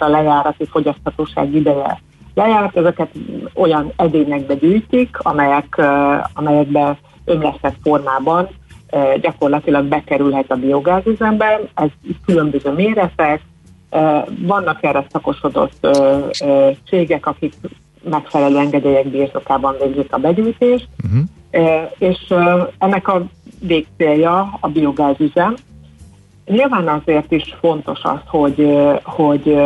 a lejárati fogyaszthatóság ideje lejárt, ezeket olyan edényekbe gyűjtik, amelyek, amelyekbe ömlesztett formában gyakorlatilag bekerülhet a biogázüzembe, ez különböző méretek, vannak erre szakosodott cégek, akik megfelelő engedélyek birtokában végzik a begyűjtést, uh-huh. és ennek a végcélja a biogázüzem. Nyilván azért is fontos az, hogy, hogy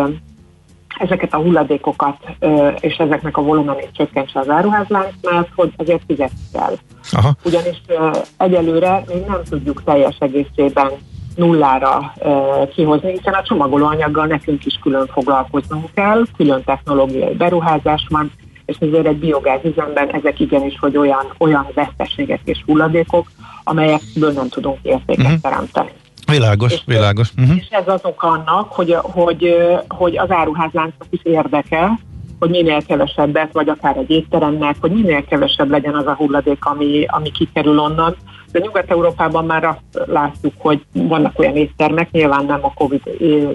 ezeket a hulladékokat és ezeknek a volumenét csökkentse az áruházlánc, mert hogy azért fizetni kell. Aha. Ugyanis egyelőre még nem tudjuk teljes egészében nullára kihozni, hiszen a csomagolóanyaggal nekünk is külön foglalkoznunk kell, külön technológiai beruházás van, és ezért egy biogázüzemben ezek igenis, hogy olyan, olyan veszteségek és hulladékok, amelyekből nem tudunk értéket uh-huh. teremteni. Világos, és, világos. Uh-huh. És ez az ok annak, hogy, hogy, hogy az áruházláncnak is érdeke, hogy minél kevesebbet, vagy akár egy étteremnek, hogy minél kevesebb legyen az a hulladék, ami, ami kikerül onnan. De Nyugat-Európában már azt látjuk, hogy vannak olyan éttermek, nyilván nem a Covid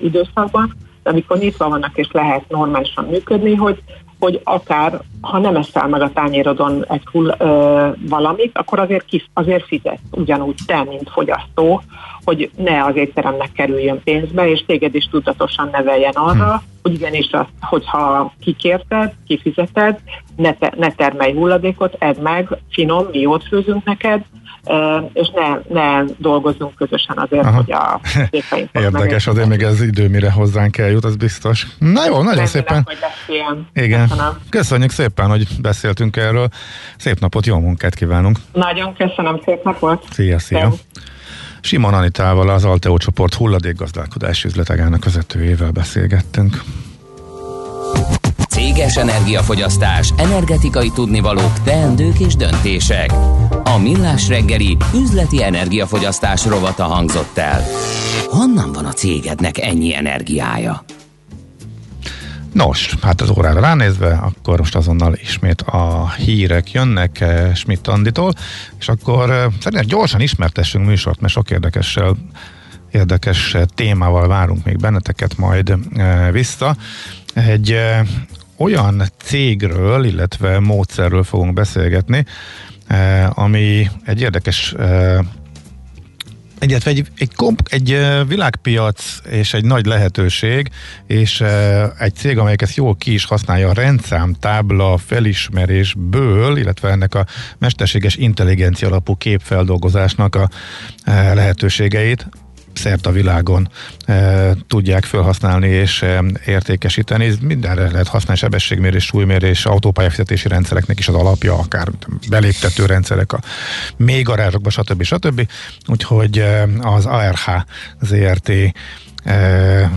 időszakban, de amikor nyitva vannak és lehet normálisan működni, hogy, hogy akár, ha nem eszel meg a tányérodon egy hull, ö, valamit, akkor azért, kis, azért fizet ugyanúgy te, mint fogyasztó, hogy ne az étteremnek kerüljön pénzbe, és téged is tudatosan neveljen arra, hm. hogy igenis az, hogyha kikérted, kifizeted, ne, te, ne termelj hulladékot, edd meg, finom, mi jót főzünk neked, és ne, ne dolgozzunk közösen azért, Aha. hogy a Érdekes, azért még ez idő, mire hozzánk eljut, az biztos. Na jó, nagyon Remélem, szépen. Hogy lesz ilyen. Igen. Köszönöm. Köszönjük szépen, hogy beszéltünk erről. Szép napot, jó munkát kívánunk. Nagyon köszönöm, szép napot. Szia, szia. Simon Anitával, az Alteo csoport hulladékgazdálkodási üzletegának vezetőjével beszélgettünk. Céges energiafogyasztás, energetikai tudnivalók, teendők és döntések. A Millás reggeli üzleti energiafogyasztás rovata hangzott el. Honnan van a cégednek ennyi energiája? Nos, hát az órára ránézve, akkor most azonnal ismét a hírek jönnek eh, Schmidt Anditól, és akkor eh, szerintem gyorsan ismertessünk műsort, mert sok érdekessel érdekes eh, témával várunk még benneteket majd vissza. Egy olyan cégről, illetve módszerről fogunk beszélgetni, ami egy érdekes Egyetlen egy, egy, komp, egy világpiac és egy nagy lehetőség, és egy cég, amelyik ezt jól ki is használja a rendszámtábla felismerésből, illetve ennek a mesterséges intelligencia alapú képfeldolgozásnak a lehetőségeit, szert a világon e, tudják felhasználni és e, értékesíteni. Mindenre lehet használni sebességmérés, súlymérés, autópályafizetési rendszereknek is az alapja, akár beléptető rendszerek a még garázsokba, stb. stb. Úgyhogy e, az ARH ZRT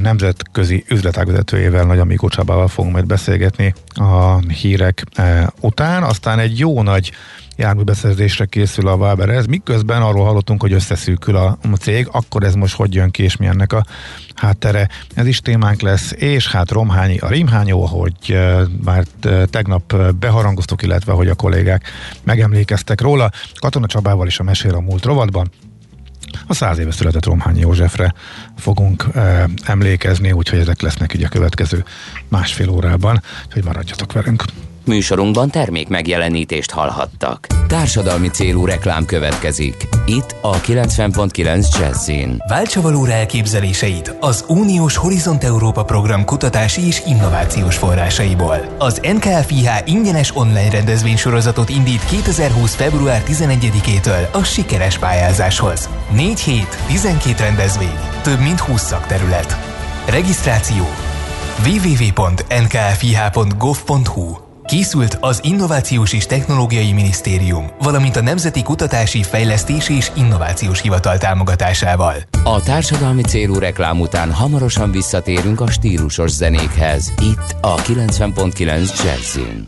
nemzetközi üzletágvezetőjével, Nagy Amikó Csabával fogunk majd beszélgetni a hírek után. Aztán egy jó nagy járműbeszerzésre készül a Waber. Ez miközben arról hallottunk, hogy összeszűkül a, cég, akkor ez most hogy jön ki, és mi a háttere. Ez is témánk lesz, és hát Romhányi a Rimhányó, hogy már tegnap beharangoztuk, illetve hogy a kollégák megemlékeztek róla. Katona Csabával is a mesél a múlt rovatban. A száz éve született Romhányi Józsefre fogunk uh, emlékezni, úgyhogy ezek lesznek így a következő másfél órában, hogy maradjatok velünk. Műsorunkban termék megjelenítést hallhattak. Társadalmi célú reklám következik. Itt a 90.9 Jazzin. Váltsa valóra elképzeléseit az Uniós Horizont Európa program kutatási és innovációs forrásaiból. Az NKFIH ingyenes online rendezvénysorozatot indít 2020. február 11-től a sikeres pályázáshoz. 4 hét, 12 rendezvény, több mint 20 szakterület. Regisztráció www.nkfih.gov.hu Készült az Innovációs és Technológiai Minisztérium, valamint a Nemzeti Kutatási, Fejlesztési és Innovációs Hivatal támogatásával. A társadalmi célú reklám után hamarosan visszatérünk a stílusos zenékhez. Itt a 90.9 Jazzin.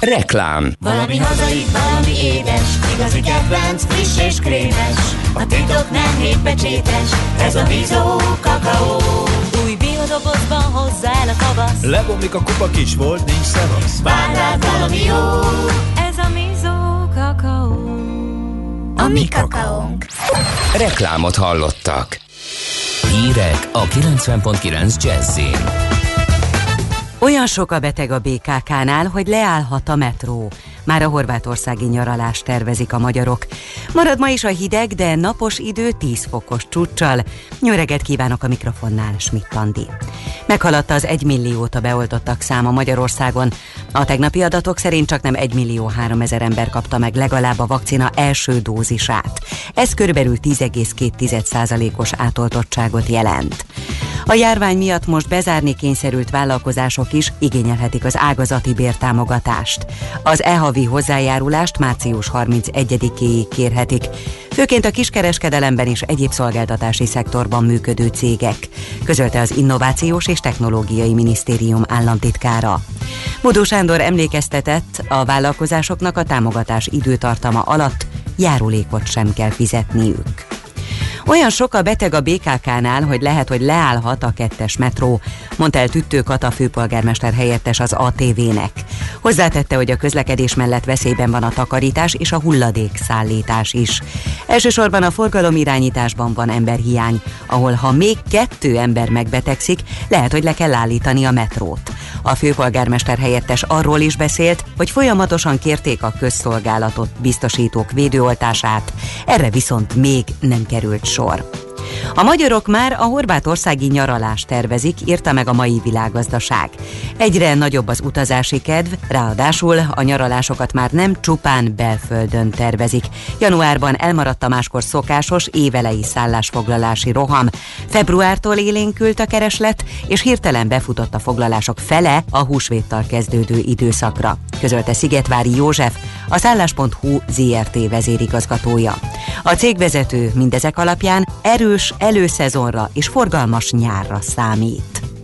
Reklám. Valami hazai, valami édes, igazi kedvenc, friss és krémes. A titok nem hétpecsétes, ez a Bizó kakaó. Új biodobozban hozzá el a kavasz. Lebomlik a kupa kis volt, nincs szevasz. Vár rád valami jó, ez a Bizó kakaó. A mi kakaónk. Reklámot hallottak. Hírek a 90.9 Jazzin. Olyan sok a beteg a BKK-nál, hogy leállhat a metró. Már a horvátországi nyaralást tervezik a magyarok. Marad ma is a hideg, de napos idő 10 fokos csúccsal. Nyöreget kívánok a mikrofonnál, Schmidt Andi. Meghaladta az 1 milliót a beoltottak száma Magyarországon. A tegnapi adatok szerint csak nem 1 millió 3 ezer ember kapta meg legalább a vakcina első dózisát. Ez körülbelül 10,2%-os átoltottságot jelent. A járvány miatt most bezárni kényszerült vállalkozások is igényelhetik az ágazati bértámogatást. Az e-havi hozzájárulást március 31-éig kérhetik, főként a kiskereskedelemben és egyéb szolgáltatási szektorban működő cégek, közölte az Innovációs és Technológiai Minisztérium államtitkára. Bodó Sándor emlékeztetett, a vállalkozásoknak a támogatás időtartama alatt járulékot sem kell fizetniük. Olyan sok a beteg a BKK-nál, hogy lehet, hogy leállhat a kettes metró, mondta el Tüttő Kata főpolgármester helyettes az ATV-nek. Hozzátette, hogy a közlekedés mellett veszélyben van a takarítás és a hulladék szállítás is. Elsősorban a forgalom irányításban van emberhiány, ahol ha még kettő ember megbetegszik, lehet, hogy le kell állítani a metrót. A főpolgármester helyettes arról is beszélt, hogy folyamatosan kérték a közszolgálatot biztosítók védőoltását, erre viszont még nem került sor. A magyarok már a horvátországi nyaralást tervezik, írta meg a mai világgazdaság. Egyre nagyobb az utazási kedv, ráadásul a nyaralásokat már nem csupán belföldön tervezik. Januárban elmaradt a máskor szokásos évelei szállásfoglalási roham. Februártól élénkült a kereslet, és hirtelen befutott a foglalások fele a húsvéttal kezdődő időszakra, közölte Szigetvári József, a szállás.hu ZRT vezérigazgatója. A cégvezető mindezek alapján erős előszezonra és forgalmas nyárra számít.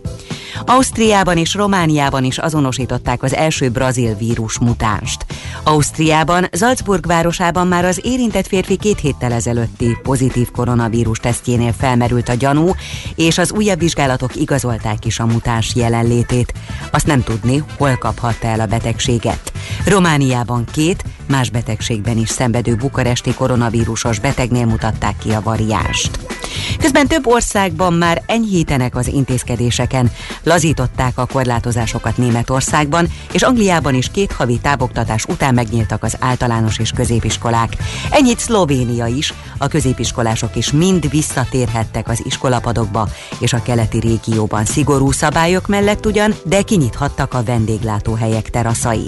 Ausztriában és Romániában is azonosították az első brazil vírus mutánst. Ausztriában, Salzburg városában már az érintett férfi két héttel ezelőtti pozitív koronavírus tesztjénél felmerült a gyanú, és az újabb vizsgálatok igazolták is a mutáns jelenlétét. Azt nem tudni, hol kaphatta el a betegséget. Romániában két, más betegségben is szenvedő bukaresti koronavírusos betegnél mutatták ki a variást. Közben több országban már enyhítenek az intézkedéseken, lazították a korlátozásokat Németországban, és Angliában is két havi távoktatás után megnyíltak az általános és középiskolák. Ennyit Szlovénia is, a középiskolások is mind visszatérhettek az iskolapadokba, és a keleti régióban szigorú szabályok mellett ugyan, de kinyithattak a vendéglátóhelyek teraszai.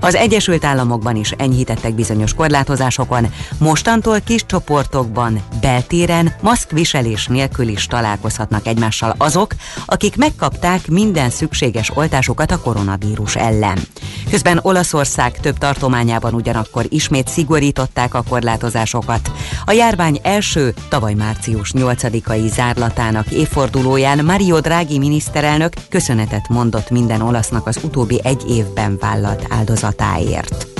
Az Egyesült Államokban is enyhítettek bizonyos korlátozásokon, mostantól kis csoportokban, beltéren, maszkviselés nélkül is találkozhatnak egymással azok, akik megkapták minden szükséges oltásukat a koronavírus ellen. Közben Olaszország több tartományában ugyanakkor ismét szigorították a korlátozásokat. A járvány első, tavaly március 8-ai zárlatának évfordulóján Mario Draghi miniszterelnök köszönetet mondott minden olasznak az utóbbi egy évben vállalt áldozatáért.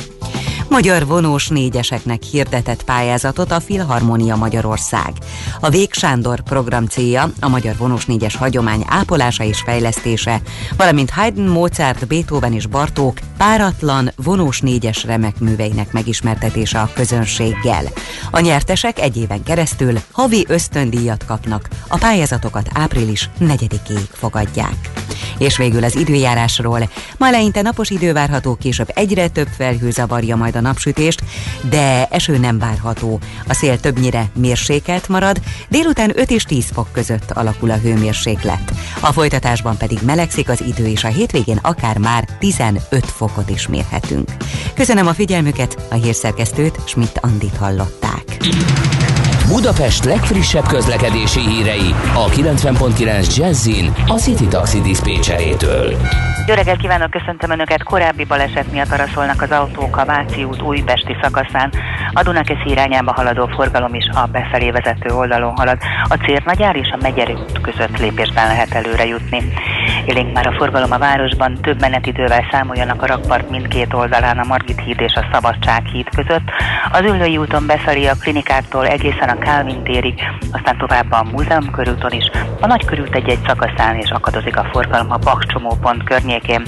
Magyar vonós négyeseknek hirdetett pályázatot a Filharmonia Magyarország. A Vég Sándor program célja a magyar vonós négyes hagyomány ápolása és fejlesztése, valamint Haydn, Mozart, Beethoven és Bartók páratlan vonós négyes remek műveinek megismertetése a közönséggel. A nyertesek egy éven keresztül havi ösztöndíjat kapnak, a pályázatokat április 4-ig fogadják. És végül az időjárásról. Ma eleinte napos idő várható, később egyre több felhő zavarja majd a napsütést, de eső nem várható. A szél többnyire mérsékelt marad, délután 5 és 10 fok között alakul a hőmérséklet. A folytatásban pedig melegszik az idő, és a hétvégén akár már 15 fokot is mérhetünk. Köszönöm a figyelmüket, a hírszerkesztőt Schmidt Andit hallották. Budapest legfrissebb közlekedési hírei a 90.9 Jazzin a City Taxi Dispécsejétől. Jó reggelt kívánok, köszöntöm Önöket! Korábbi baleset miatt araszolnak az autók a Váci út újpesti szakaszán. A Dunakesz irányába haladó forgalom is a befelé vezető oldalon halad. A Cérnagyár és a Megyeri út között lépésben lehet előre jutni. Élénk már a forgalom a városban, több menetidővel számoljanak a rakpart mindkét oldalán a Margit híd és a Szabadság híd között. Az Üllői úton befelé a klinikától egészen a Kálvin térig, aztán tovább a Múzeum körúton is, a Nagy körút egy-egy szakaszán és akadozik a forgalom a Bakcsomópont környékén.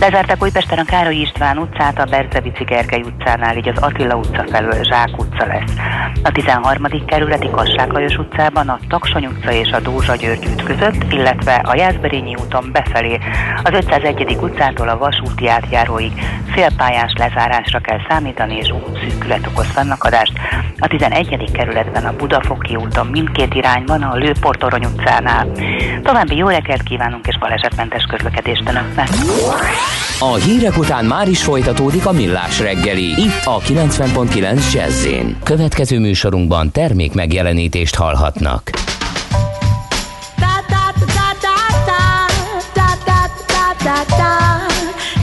Lezárták Újpesten a Károly István utcát, a Berzevici Gergely utcánál, így az Attila utca felől Zsák utca lesz. A 13. kerületi Kassághajos utcában a Taksony utca és a Dózsa György között, illetve a Jászberényi úton befelé az 501. utcától a vasúti átjáróig félpályás lezárásra kell számítani és útszűkület okoz fennakadást. A 11. kerületben a Budafoki úton mindkét irányban a Lőportorony utcánál. További jó reggelt kívánunk és balesetmentes közlekedést önöknek. A hírek után már is folytatódik a millás reggeli. Itt a 90.9 jazz Következő műsorunkban termék megjelenítést hallhatnak.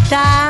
está.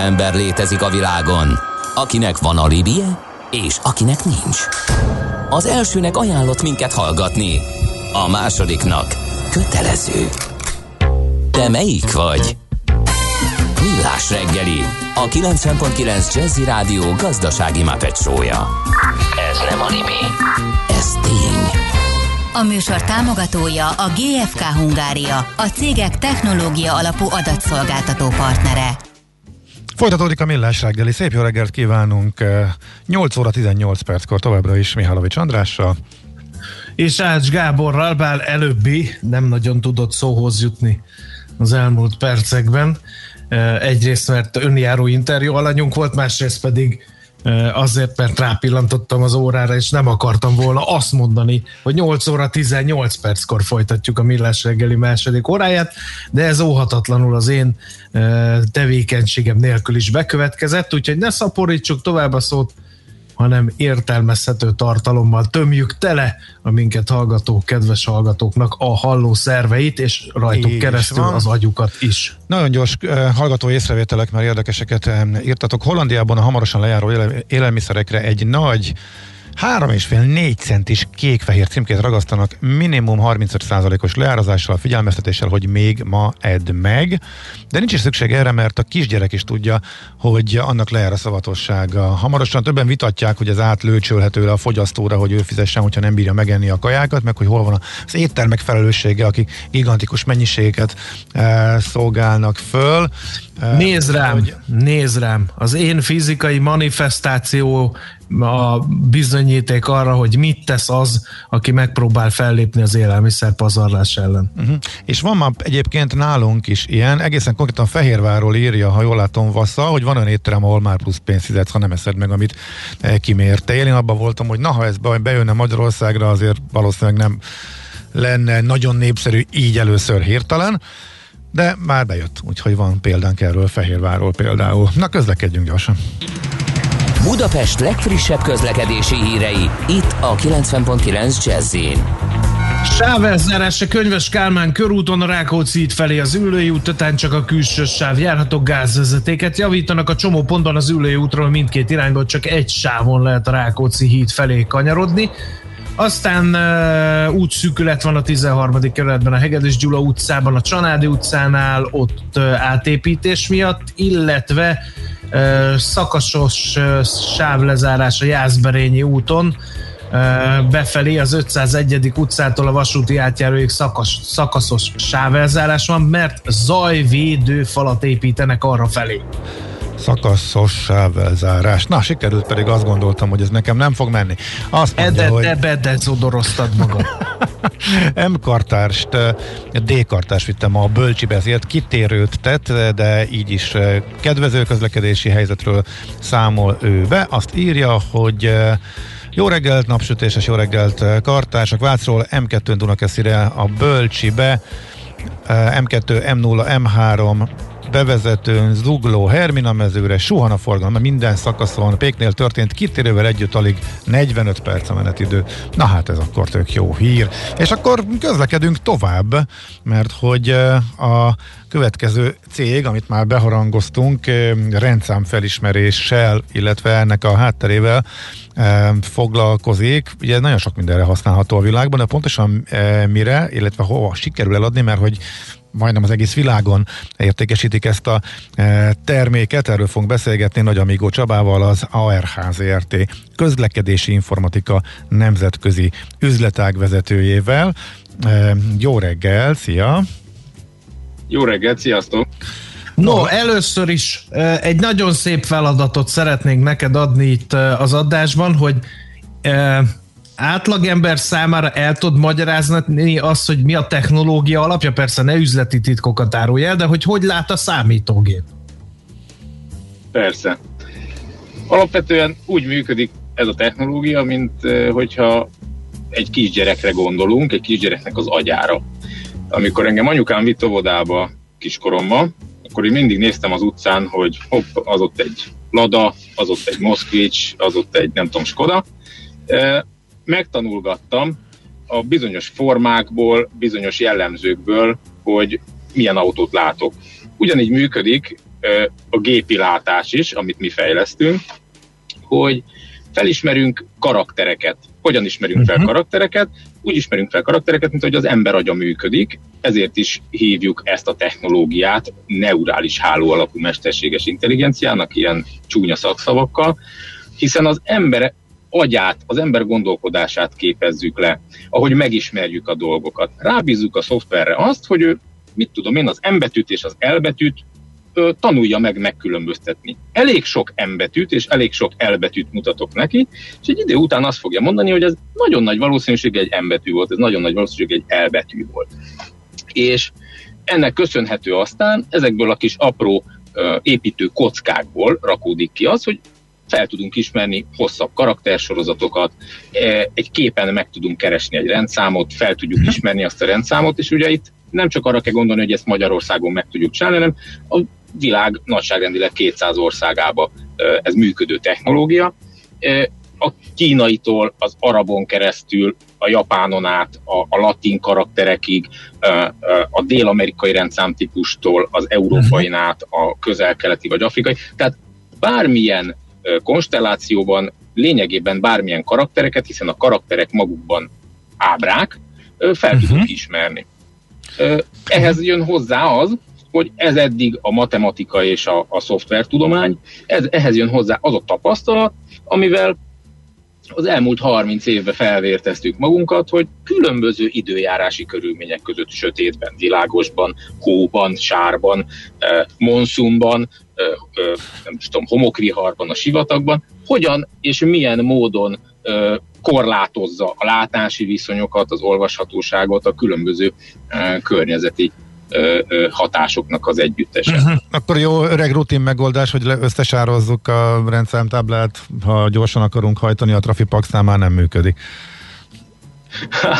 Ember létezik a világon, akinek van alibije, és akinek nincs. Az elsőnek ajánlott minket hallgatni, a másodiknak kötelező. Te melyik vagy? Millás reggeli, a 90.9 Jazzy Rádió gazdasági mapetsója. Ez nem animi, ez tény. A műsor támogatója a GFK Hungária, a cégek technológia alapú adatszolgáltató partnere. Folytatódik a millás reggeli. Szép jó reggelt kívánunk. eh, 8 óra 18 perckor továbbra is Mihálovics Andrással. És Ács Gáborral, bár előbbi nem nagyon tudott szóhoz jutni az elmúlt percekben. Eh, Egyrészt, mert önjáró interjú alanyunk volt, másrészt pedig eh, azért, mert rápillantottam az órára, és nem akartam volna azt mondani, hogy 8 óra 18 perckor folytatjuk a millás reggeli második óráját, de ez óhatatlanul az én tevékenységem nélkül is bekövetkezett, úgyhogy ne szaporítsuk tovább a szót, hanem értelmezhető tartalommal tömjük tele a minket hallgató kedves hallgatóknak a halló szerveit, és rajtuk Így keresztül van. az agyukat is. Nagyon gyors uh, hallgató észrevételek, mert érdekeseket um, írtatok. Hollandiában a hamarosan lejáró éle- élelmiszerekre egy nagy 3,5-4 centis kék-fehér címkét ragasztanak minimum 35%-os leárazással, figyelmeztetéssel, hogy még ma edd meg. De nincs is szükség erre, mert a kisgyerek is tudja, hogy annak lejár a szavatossága. Hamarosan többen vitatják, hogy ez átlőcsölhető le a fogyasztóra, hogy ő fizessen, hogyha nem bírja megenni a kajákat, meg hogy hol van az éttermek felelőssége, akik gigantikus mennyiséget eh, szolgálnak föl. Eh, Nézd rám, hogy- nézd rám. Az én fizikai manifestáció a bizonyíték arra, hogy mit tesz az, aki megpróbál fellépni az élelmiszer pazarlás ellen. Uh-huh. És van már egyébként nálunk is ilyen, egészen konkrétan Fehérvárról írja, ha jól látom, Vassza, hogy van olyan étterem, ahol már plusz pénzt fizetsz, ha nem eszed meg, amit eh, kimértél. Én abban voltam, hogy na, ha ez be- bejönne Magyarországra, azért valószínűleg nem lenne nagyon népszerű így először hirtelen. de már bejött, úgyhogy van példánk erről Fehérvárról például. Na közlekedjünk gyorsan. Budapest legfrissebb közlekedési hírei, itt a 90.9 jazz Sávelzárás Könyves Kálmán körúton a Rákóczi híd felé az Üllői út, után csak a külső sáv járható gázvezetéket javítanak a csomó ponton az Üllői útról mindkét irányból csak egy sávon lehet a Rákóczi híd felé kanyarodni. Aztán uh, útszűkület van a 13. kerületben a Hegedűs Gyula utcában, a Csanádi utcánál, ott uh, átépítés miatt, illetve uh, szakasos uh, sávlezárás a Jászberényi úton, befelé az 501. utcától a vasúti átjáróig szakas, szakaszos sávelzárás van, mert zajvédő falat építenek arra felé. Szakaszos sávelzárás. Na, sikerült pedig azt gondoltam, hogy ez nekem nem fog menni. Azt mondja, Ede, hogy... de bedezodoroztad magad. M kartárst, D kartást vittem a bölcsibe, ezért kitérőt tett, de így is kedvező közlekedési helyzetről számol ő be. Azt írja, hogy jó reggelt, napsütéses jó reggelt kartársak, Vácról M2 Dunakeszire a bölcsibe, M2, M0, M3 bevezetőn, Zugló, Hermina mezőre, suhan a forgalom, minden szakaszon, Péknél történt kitérővel együtt alig 45 perc a menetidő. Na hát ez akkor tök jó hír. És akkor közlekedünk tovább, mert hogy eh, a következő cég, amit már beharangoztunk, eh, rendszám felismeréssel, illetve ennek a hátterével eh, foglalkozik. Ugye nagyon sok mindenre használható a világban, de pontosan mire, illetve hova sikerül eladni, mert hogy majdnem az egész világon értékesítik ezt a e, terméket. Erről fogunk beszélgetni Nagy Amigó Csabával, az ARH ZRT közlekedési informatika nemzetközi üzletág vezetőjével. E, jó reggel, szia! Jó reggelt, sziasztok! No, először is e, egy nagyon szép feladatot szeretnénk neked adni itt az adásban, hogy átlagember számára el tud magyarázni azt, hogy mi a technológia alapja, persze ne üzleti titkokat árulj el, de hogy hogy lát a számítógép? Persze. Alapvetően úgy működik ez a technológia, mint hogyha egy kisgyerekre gondolunk, egy kisgyereknek az agyára. Amikor engem anyukám vitt óvodába kiskoromban, akkor én mindig néztem az utcán, hogy hopp, az ott egy Lada, az ott egy Moszkvics, az ott egy nem tudom, Skoda, megtanulgattam a bizonyos formákból, bizonyos jellemzőkből, hogy milyen autót látok. Ugyanígy működik a gépi látás is, amit mi fejlesztünk, hogy felismerünk karaktereket. Hogyan ismerünk fel uh-huh. karaktereket? Úgy ismerünk fel karaktereket, mint hogy az ember agya működik, ezért is hívjuk ezt a technológiát neurális háló alapú mesterséges intelligenciának, ilyen csúnya szakszavakkal, hiszen az ember agyát, az ember gondolkodását képezzük le, ahogy megismerjük a dolgokat. Rábízzuk a szoftverre azt, hogy ő, mit tudom én, az embetűt és az elbetűt ö, tanulja meg megkülönböztetni. Elég sok embetűt és elég sok elbetűt mutatok neki, és egy idő után azt fogja mondani, hogy ez nagyon nagy valószínűség egy embetű volt, ez nagyon nagy valószínűség egy elbetű volt. És ennek köszönhető aztán ezekből a kis apró építő kockákból rakódik ki az, hogy fel tudunk ismerni hosszabb karaktersorozatokat, e, egy képen meg tudunk keresni egy rendszámot, fel tudjuk ismerni azt a rendszámot, és ugye itt nem csak arra kell gondolni, hogy ezt Magyarországon meg tudjuk csinálni, hanem a világ nagyságrendileg 200 országába e, ez működő technológia. E, a kínaitól, az arabon keresztül, a japánon át, a, a latin karakterekig, a dél-amerikai rendszámtípustól, az európain át, a közel-keleti vagy afrikai. Tehát bármilyen konstellációban lényegében bármilyen karaktereket, hiszen a karakterek magukban ábrák, fel uh-huh. tudunk ismerni. Ehhez jön hozzá az, hogy ez eddig a matematika és a, a szoftvertudomány, ez, ehhez jön hozzá az a tapasztalat, amivel az elmúlt 30 évben felvérteztük magunkat, hogy különböző időjárási körülmények között sötétben, világosban, hóban, sárban, monszumban, nem tudom, homokviharban, a sivatagban, hogyan és milyen módon korlátozza a látási viszonyokat, az olvashatóságot, a különböző környezeti hatásoknak az együttese. Uh-huh. Akkor jó öreg rutin megoldás, hogy összesározzuk a rendszámtáblát, ha gyorsan akarunk hajtani, a Trafipax már nem működik.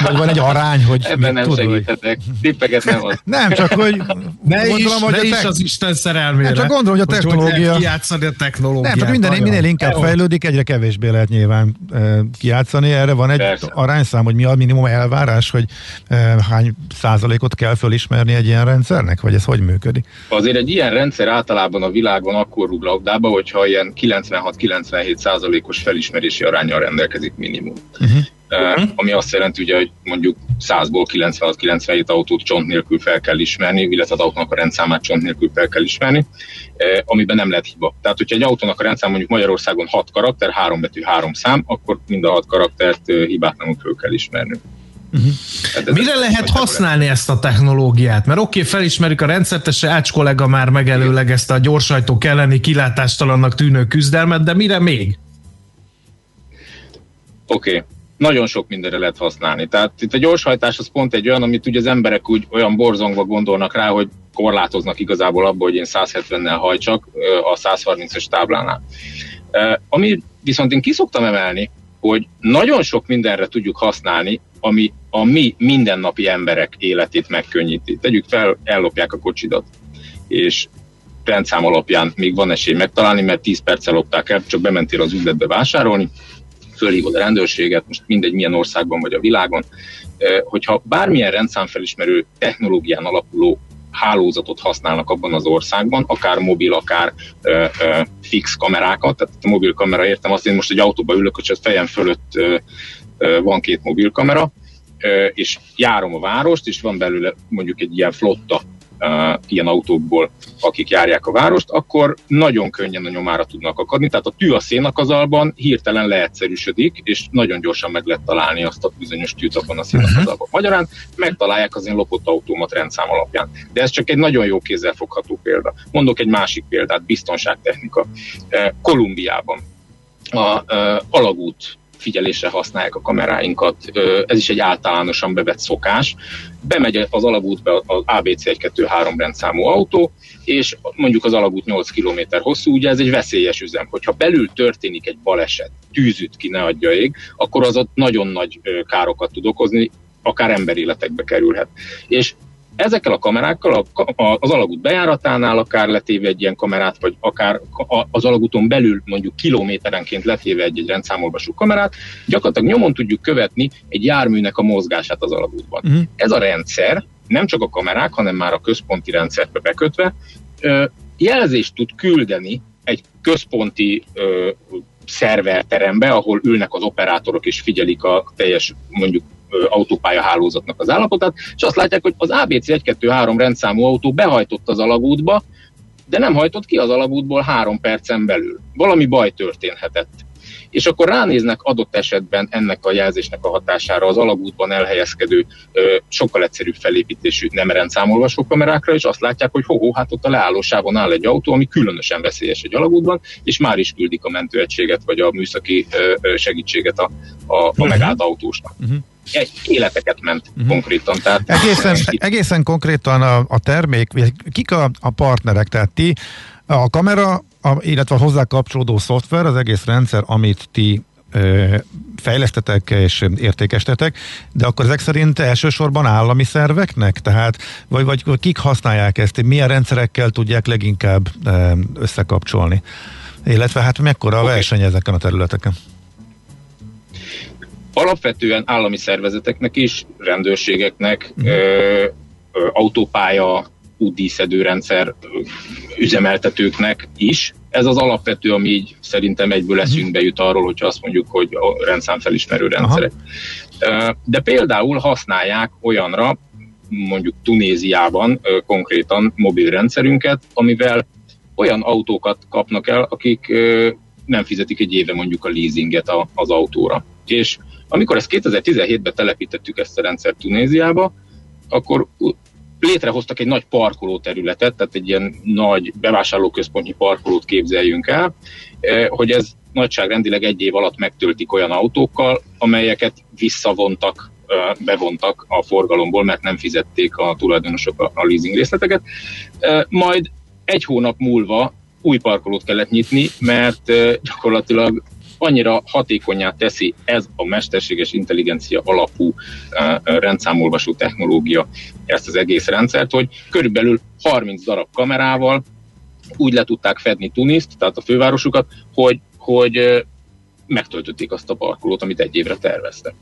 Vagy van egy arány, hogy Ebben nem tud, hogy- segíthetek. Tippeket nem az. Nem, csak hogy Ne is, gondolom, hogy ne is az Isten szerelmére. Nem, csak gondolom, hogy a technológia- Hogy kijátszani a technológiát. Nem, csak minden, Nagyon. minél inkább Jó. fejlődik, egyre kevésbé lehet nyilván e, kijátszani. Erre van egy Persze. arányszám, hogy mi a minimum elvárás, hogy e, hány százalékot kell fölismerni egy ilyen rendszernek, vagy ez hogy működik? Azért egy ilyen rendszer általában a világon akkor rúg labdába, hogyha ilyen 96-97 százalékos felismerési arányal rendelkezik minimum. Uh-huh. Uh, ami azt jelenti, ugye, hogy mondjuk 100-ból 96-97 autót csont nélkül fel kell ismerni, illetve az autónak a rendszámát csont nélkül fel kell ismerni, uh, amiben nem lehet hiba. Tehát, hogyha egy autónak a rendszám mondjuk Magyarországon 6 karakter, 3 betű, 3 szám, akkor mind a 6 karaktert uh, hibátlanul föl kell ismerni. Tehát ez- Mire lehet használni ezt a technológiát? Mert oké, okay, felismerik a rendszert, és Ács kollega már megelőlegezte a gyorsajtók elleni kilátástalannak tűnő küzdelmet, de mire még? Oké, okay. Nagyon sok mindenre lehet használni. Tehát itt a gyorshajtás az pont egy olyan, amit ugye az emberek úgy olyan borzongva gondolnak rá, hogy korlátoznak igazából abból, hogy én 170-nel hajtsak a 130-es táblánál. Ami viszont én kiszoktam emelni, hogy nagyon sok mindenre tudjuk használni, ami a mi mindennapi emberek életét megkönnyíti. Tegyük fel, ellopják a kocsidat, és rendszám alapján még van esély megtalálni, mert 10 perccel lopták el, csak bementél az üzletbe vásárolni, fölhívod a rendőrséget, most mindegy milyen országban vagy a világon, hogyha bármilyen rendszámfelismerő technológián alapuló hálózatot használnak abban az országban, akár mobil, akár ö, ö, fix kamerákat, tehát a mobil kamera értem azt, én most egy autóba ülök, hogy a fejem fölött ö, ö, van két mobilkamera, ö, és járom a várost, és van belőle mondjuk egy ilyen flotta ilyen autókból, akik járják a várost, akkor nagyon könnyen a nyomára tudnak akadni. Tehát a tű a szénakazalban hirtelen leegyszerűsödik, és nagyon gyorsan meg lehet találni azt a bizonyos tűt abban a szénakazalban. Magyarán megtalálják az én lopott autómat rendszám alapján. De ez csak egy nagyon jó kézzelfogható példa. Mondok egy másik példát, biztonságtechnika. Kolumbiában a uh, alagút figyelésre használják a kameráinkat. Ez is egy általánosan bevett szokás. Bemegy az alagútba az ABC 123 rendszámú autó, és mondjuk az alagút 8 km hosszú, ugye ez egy veszélyes üzem. Hogyha belül történik egy baleset, tűzüt ki ne adja ég, akkor az ott nagyon nagy károkat tud okozni, akár emberéletekbe kerülhet. És ezekkel a kamerákkal a, a, az alagút bejáratánál akár letéve egy ilyen kamerát, vagy akár a, az alagúton belül mondjuk kilométerenként letéve egy, egy rendszámolvasó kamerát, gyakorlatilag nyomon tudjuk követni egy járműnek a mozgását az alagútban. Uh-huh. Ez a rendszer nem csak a kamerák, hanem már a központi rendszerbe bekötve jelzést tud küldeni egy központi szerverterembe, ahol ülnek az operátorok és figyelik a teljes mondjuk autópálya hálózatnak az állapotát, és azt látják, hogy az ABC 123 rendszámú autó behajtott az alagútba, de nem hajtott ki az alagútból három percen belül. Valami baj történhetett. És akkor ránéznek adott esetben ennek a jelzésnek a hatására az alagútban elhelyezkedő, sokkal egyszerűbb felépítésű nem rendszámolvasó kamerákra, és azt látják, hogy ho hát ott a leállósávon áll egy autó, ami különösen veszélyes egy alagútban, és már is küldik a mentőegységet, vagy a műszaki segítséget a, a, a megállt autósnak. Uh-huh. Egy életeket ment uh-huh. konkrétan. Tehát Egészen, egészen konkrétan a, a termék, kik a, a partnerek, tehát ti, a kamera, a, illetve a hozzá kapcsolódó szoftver, az egész rendszer, amit ti ö, fejlesztetek és értékestetek, de akkor ezek szerint elsősorban állami szerveknek? Tehát, vagy, vagy kik használják ezt? Milyen rendszerekkel tudják leginkább ö, összekapcsolni? Illetve hát mekkora a Oké. verseny ezeken a területeken? Alapvetően állami szervezeteknek is, rendőrségeknek, ö, ö, autópálya, útdíszedő rendszer üzemeltetőknek is. Ez az alapvető, ami így szerintem egyből eszünkbe jut arról, hogyha azt mondjuk, hogy a rendszámfelismerő rendszerek. Ö, De például használják olyanra, mondjuk Tunéziában konkrétan mobil rendszerünket, amivel olyan autókat kapnak el, akik nem fizetik egy éve mondjuk a leasinget az autóra. És amikor ezt 2017-ben telepítettük ezt a rendszert Tunéziába, akkor létrehoztak egy nagy parkolóterületet, tehát egy ilyen nagy bevásárlóközpontnyi parkolót képzeljünk el, eh, hogy ez nagyságrendileg egy év alatt megtöltik olyan autókkal, amelyeket visszavontak, eh, bevontak a forgalomból, mert nem fizették a tulajdonosok a- leasing részleteket. Eh, Majd egy hónap múlva új parkolót kellett nyitni, mert gyakorlatilag annyira hatékonyá teszi ez a mesterséges intelligencia alapú uh, rendszámolvasó technológia ezt az egész rendszert, hogy körülbelül 30 darab kamerával úgy le tudták fedni Tuniszt, tehát a fővárosukat, hogy, hogy uh, megtöltötték azt a parkolót, amit egy évre terveztek.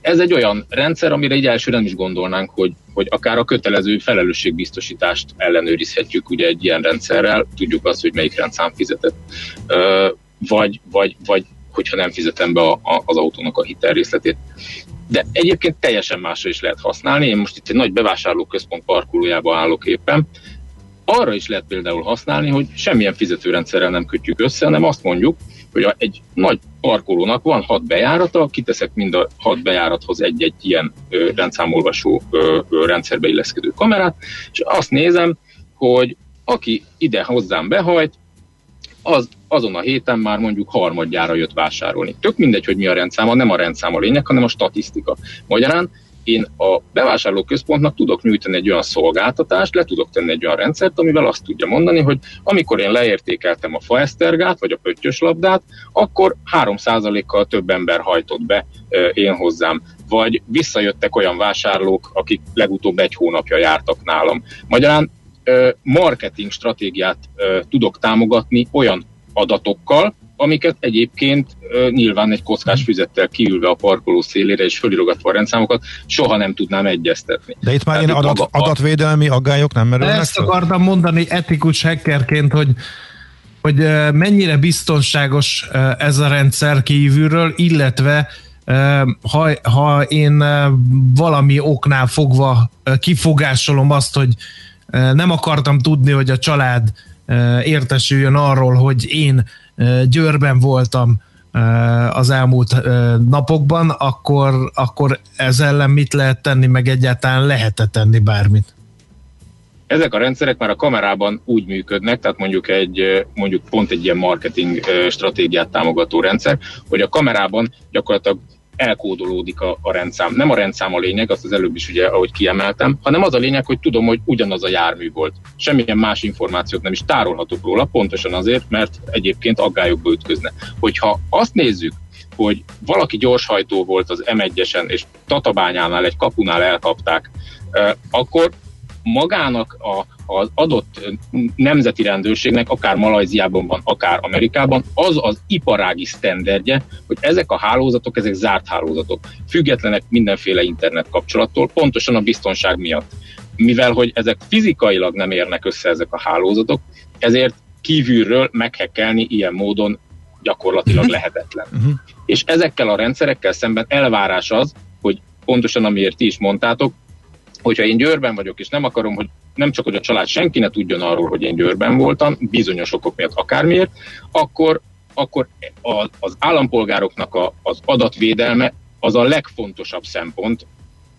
Ez egy olyan rendszer, amire egy elsőre nem is gondolnánk, hogy, hogy akár a kötelező felelősségbiztosítást ellenőrizhetjük ugye egy ilyen rendszerrel, tudjuk azt, hogy melyik rendszám fizetett, vagy, vagy, vagy hogyha nem fizetem be a, a, az autónak a hitelrészletét. De egyébként teljesen másra is lehet használni. Én most itt egy nagy bevásárlóközpont parkolójába állok éppen. Arra is lehet például használni, hogy semmilyen fizetőrendszerrel nem kötjük össze, hanem azt mondjuk, hogy egy nagy parkolónak van hat bejárata, kiteszek mind a hat bejárathoz egy-egy ilyen ö, rendszámolvasó ö, ö, rendszerbe illeszkedő kamerát, és azt nézem, hogy aki ide hozzám behajt, az azon a héten már mondjuk harmadjára jött vásárolni. Tök mindegy, hogy mi a rendszáma, nem a rendszám a lényeg, hanem a statisztika. Magyarán én a bevásárlóközpontnak tudok nyújtani egy olyan szolgáltatást, le tudok tenni egy olyan rendszert, amivel azt tudja mondani, hogy amikor én leértékeltem a faesztergát, vagy a pöttyös labdát, akkor 3%-kal több ember hajtott be én hozzám vagy visszajöttek olyan vásárlók, akik legutóbb egy hónapja jártak nálam. Magyarán marketing stratégiát tudok támogatni olyan adatokkal, amiket egyébként nyilván egy kockás füzettel kiülve a parkoló szélére és fölirogatva a rendszámokat soha nem tudnám egyeztetni. De itt már ilyen adat, maga, adatvédelmi aggályok nem merülnek Ezt akartam mondani etikus hackerként, hogy hogy mennyire biztonságos ez a rendszer kívülről, illetve ha, ha én valami oknál fogva kifogásolom azt, hogy nem akartam tudni, hogy a család értesüljön arról, hogy én Győrben voltam az elmúlt napokban, akkor, akkor ez ellen mit lehet tenni, meg egyáltalán lehet tenni bármit? Ezek a rendszerek már a kamerában úgy működnek, tehát mondjuk egy mondjuk pont egy ilyen marketing stratégiát támogató rendszer, hogy a kamerában gyakorlatilag elkódolódik a, a rendszám. Nem a rendszám a lényeg, azt az előbb is ugye, ahogy kiemeltem, hanem az a lényeg, hogy tudom, hogy ugyanaz a jármű volt. Semmilyen más információt nem is tárolhatok róla, pontosan azért, mert egyébként aggályokba ütközne. Hogyha azt nézzük, hogy valaki gyorshajtó volt az M1-esen, és Tatabányánál egy kapunál elkapták, akkor magának a, az adott nemzeti rendőrségnek, akár Malajziában van, akár Amerikában, az az iparági sztenderdje, hogy ezek a hálózatok, ezek zárt hálózatok, függetlenek mindenféle internet kapcsolattól, pontosan a biztonság miatt. Mivel, hogy ezek fizikailag nem érnek össze ezek a hálózatok, ezért kívülről meghekkelni ilyen módon gyakorlatilag mhm. lehetetlen. Uh-huh. És ezekkel a rendszerekkel szemben elvárás az, hogy pontosan amiért ti is mondtátok, hogyha én Győrben vagyok, és nem akarom, hogy nem csak, hogy a család senki ne tudjon arról, hogy én Győrben voltam, bizonyos okok miatt akármiért, akkor, akkor az állampolgároknak a, az adatvédelme az a legfontosabb szempont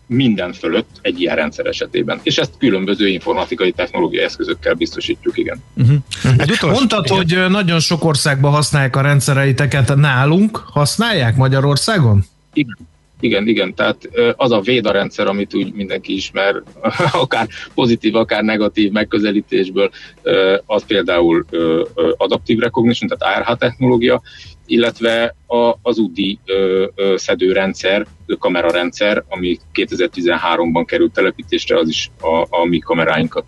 minden fölött egy ilyen rendszer esetében. És ezt különböző informatikai technológiai eszközökkel biztosítjuk, igen. Uh-huh. Mondtad, igen. hogy nagyon sok országban használják a rendszereiteket, nálunk használják Magyarországon? Igen. Igen, igen, tehát az a Véda rendszer, amit úgy mindenki ismer, akár pozitív, akár negatív megközelítésből, az például adaptív recognition, tehát ARH technológia, illetve az UDI szedőrendszer, kamerarendszer, ami 2013-ban került telepítésre, az is a, a mi kameráinkat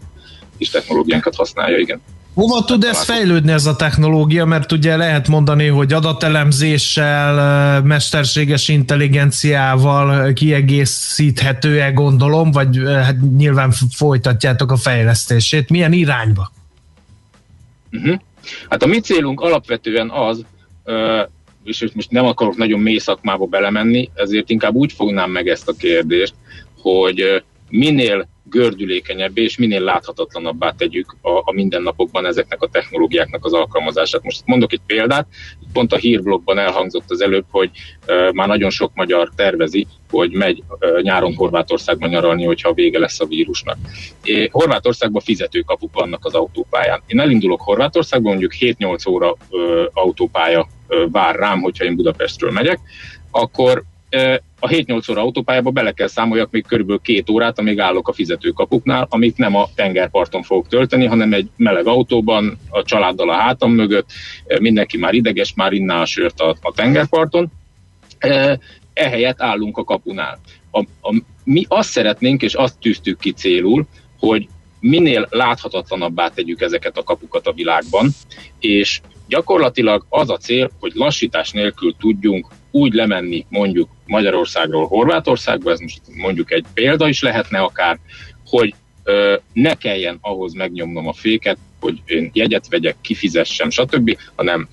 és technológiánkat használja, igen. Hova tud ez fejlődni ez a technológia, mert ugye lehet mondani, hogy adatelemzéssel, mesterséges intelligenciával kiegészíthető-e gondolom, vagy hát nyilván folytatjátok a fejlesztését. Milyen irányba? Uh-huh. Hát a mi célunk alapvetően az, és most nem akarok nagyon mély szakmába belemenni, ezért inkább úgy fognám meg ezt a kérdést, hogy minél gördülékenyebbé és minél láthatatlanabbá tegyük a, a mindennapokban ezeknek a technológiáknak az alkalmazását. Most mondok egy példát, pont a hírblogban elhangzott az előbb, hogy uh, már nagyon sok magyar tervezi, hogy megy uh, nyáron Horvátországban nyaralni, hogyha vége lesz a vírusnak. É, Horvátországban fizetőkapuk vannak az autópályán. Én elindulok Horvátországban, mondjuk 7-8 óra uh, autópálya vár rám, hogyha én Budapestről megyek, akkor a 7-8 óra autópályába bele kell számoljak még körülbelül két órát, amíg állok a fizetőkapuknál, amit nem a tengerparton fogok tölteni, hanem egy meleg autóban, a családdal a hátam mögött, mindenki már ideges, már inná a sört a, a tengerparton. Ehelyett állunk a kapunál. A, a, mi azt szeretnénk, és azt tűztük ki célul, hogy minél láthatatlanabbá tegyük ezeket a kapukat a világban, és gyakorlatilag az a cél, hogy lassítás nélkül tudjunk úgy lemenni mondjuk Magyarországról Horvátországba, ez most mondjuk egy példa is lehetne akár, hogy ö, ne kelljen ahhoz megnyomnom a féket, hogy én jegyet vegyek, kifizessem, stb., hanem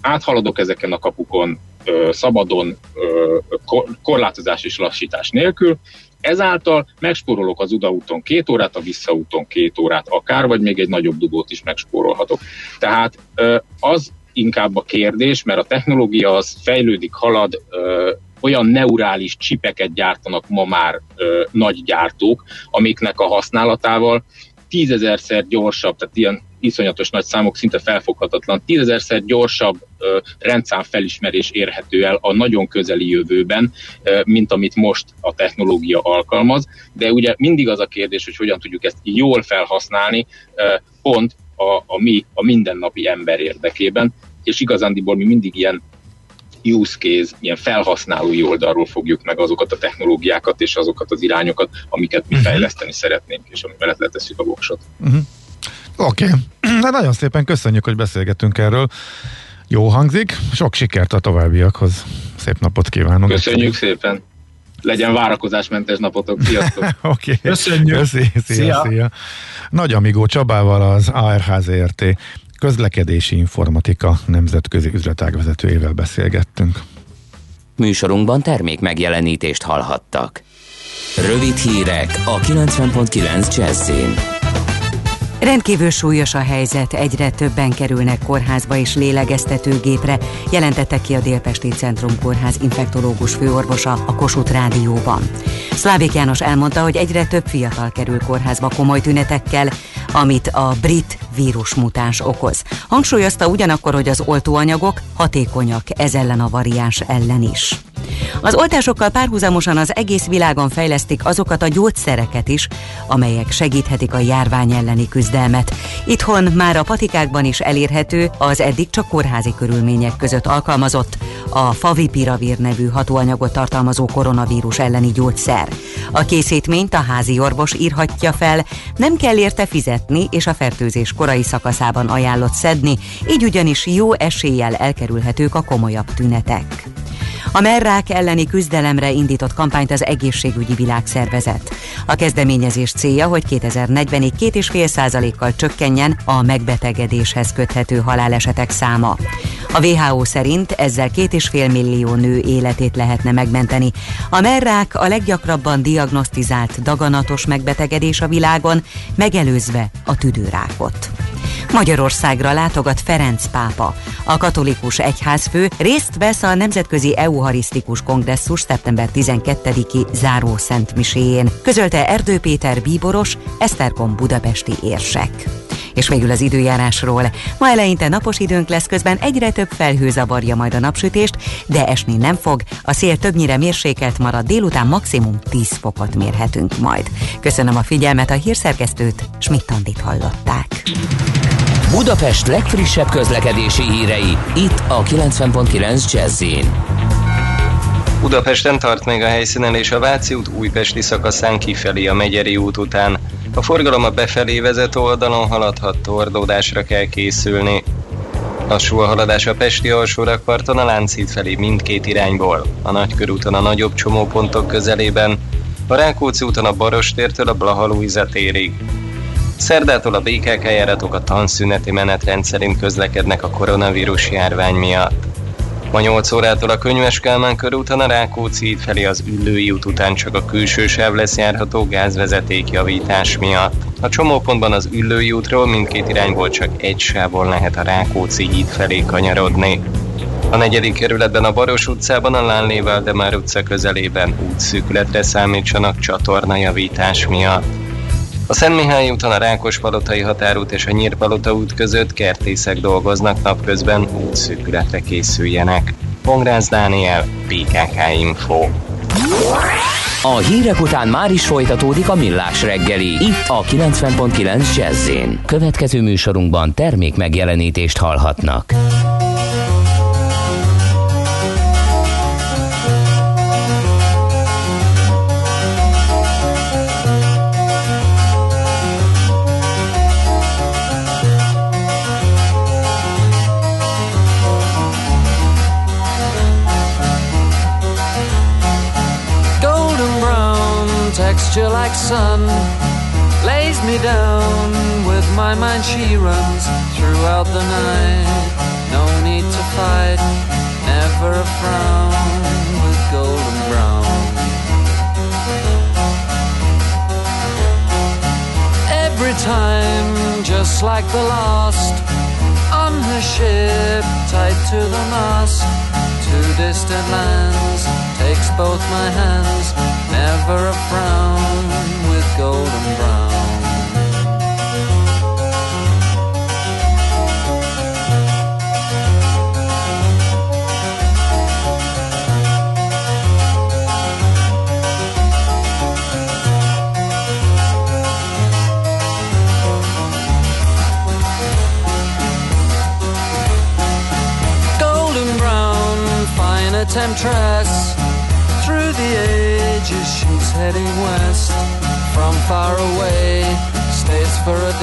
áthaladok ezeken a kapukon, ö, szabadon, ö, kor, korlátozás és lassítás nélkül, ezáltal megspórolok az odaúton két órát, a visszaúton két órát akár, vagy még egy nagyobb dugót is megspórolhatok. Tehát az inkább a kérdés, mert a technológia az fejlődik, halad, ö, olyan neurális csipeket gyártanak ma már ö, nagy gyártók, amiknek a használatával tízezerszer gyorsabb, tehát ilyen iszonyatos nagy számok, szinte felfoghatatlan, tízezerszer gyorsabb ö, rendszám felismerés érhető el a nagyon közeli jövőben, ö, mint amit most a technológia alkalmaz, de ugye mindig az a kérdés, hogy hogyan tudjuk ezt jól felhasználni, ö, pont a, a mi, a mindennapi ember érdekében, és igazándiból mi mindig ilyen use case, ilyen felhasználói oldalról fogjuk meg azokat a technológiákat és azokat az irányokat, amiket mi fejleszteni szeretnénk, és amivel letesszük a voksot. Uh-huh. Oké, okay. nagyon szépen köszönjük, hogy beszélgetünk erről. Jó hangzik, sok sikert a továbbiakhoz. Szép napot kívánok. Köszönjük szépen. Legyen várakozásmentes napotok. Sziasztok! Oké. okay. Köszönjük. Köszi, szia, Szia. szia. Nagy Amigó Csabával az ARH ZRT közlekedési informatika nemzetközi üzletág vezetőjével beszélgettünk. Műsorunkban termék megjelenítést hallhattak. Rövid hírek a 90.9 Jazzin. Rendkívül súlyos a helyzet, egyre többen kerülnek kórházba és lélegeztetőgépre, jelentette ki a Délpesti Centrum Kórház infektológus főorvosa a Kossuth Rádióban. Szlávik János elmondta, hogy egyre több fiatal kerül kórházba komoly tünetekkel, amit a brit vírusmutáns okoz. Hangsúlyozta ugyanakkor, hogy az oltóanyagok hatékonyak ez ellen a variáns ellen is. Az oltásokkal párhuzamosan az egész világon fejlesztik azokat a gyógyszereket is, amelyek segíthetik a járvány elleni küzdelmet. Itthon már a patikákban is elérhető az eddig csak kórházi körülmények között alkalmazott a favipiravir nevű hatóanyagot tartalmazó koronavírus elleni gyógyszer. A készítményt a házi orvos írhatja fel, nem kell érte fizetni, és a fertőzés korai szakaszában ajánlott szedni, így ugyanis jó eséllyel elkerülhetők a komolyabb tünetek. A merrák elleni küzdelemre indított kampányt az Egészségügyi Világszervezet. A kezdeményezés célja, hogy 2040-ig 2,5%-kal csökkenjen a megbetegedéshez köthető halálesetek száma. A WHO szerint ezzel 2,5 millió nő életét lehetne megmenteni. A merrák a leggyakrabban diagnosztizált daganatos megbetegedés a világon, megelőzve a tüdőrákot. Magyarországra látogat Ferenc pápa. A katolikus egyházfő részt vesz a Nemzetközi Euharisztikus Kongresszus szeptember 12-i záró szentmiséjén, közölte Erdő Péter bíboros, Esztergom budapesti érsek. És végül az időjárásról. Ma eleinte napos időnk lesz, közben egyre több felhő zavarja majd a napsütést, de esni nem fog. A szél többnyire mérsékelt marad, délután maximum 10 fokot mérhetünk majd. Köszönöm a figyelmet, a hírszerkesztőt, Schmidt-Andit hallották. Budapest legfrissebb közlekedési hírei, itt a 90.9 Jazzin. Budapesten tart még a helyszínen és a Váci út újpesti szakaszán kifelé a Megyeri út után. A forgalom a befelé vezető oldalon haladhat, tordódásra kell készülni. Lassú a haladás a Pesti alsórakparton a Lánchíd felé mindkét irányból. A Nagykörúton a nagyobb csomópontok közelében, a Rákóczi úton a Barostértől a Blaha térig. Szerdától a BKK járatok a tanszüneti menetrend szerint közlekednek a koronavírus járvány miatt. Ma 8 órától a Könyves Kálmán körúton a Rákóczi híd felé az Üllői út után csak a külső sáv lesz járható gázvezeték javítás miatt. A csomópontban az Üllői útról mindkét irányból csak egy sávon lehet a Rákóczi híd felé kanyarodni. A negyedik kerületben a Baros utcában a Lánlé Valdemár utca közelében útszűkületre számítsanak csatornajavítás miatt. A Szent Mihály úton a Rákospalotai határút és a Nyírpalota út között kertészek dolgoznak napközben, útszűkületre készüljenek. Pongrász Dániel, PKK Info. A hírek után már is folytatódik a millás reggeli. Itt a 90.9 jazz Következő műsorunkban termék megjelenítést hallhatnak. Like sun lays me down with my mind. She runs throughout the night. No need to fight never a frown with golden brown. Every time just like the last on her ship tied to the mast to distant lands takes both my hands never a frown with golden brown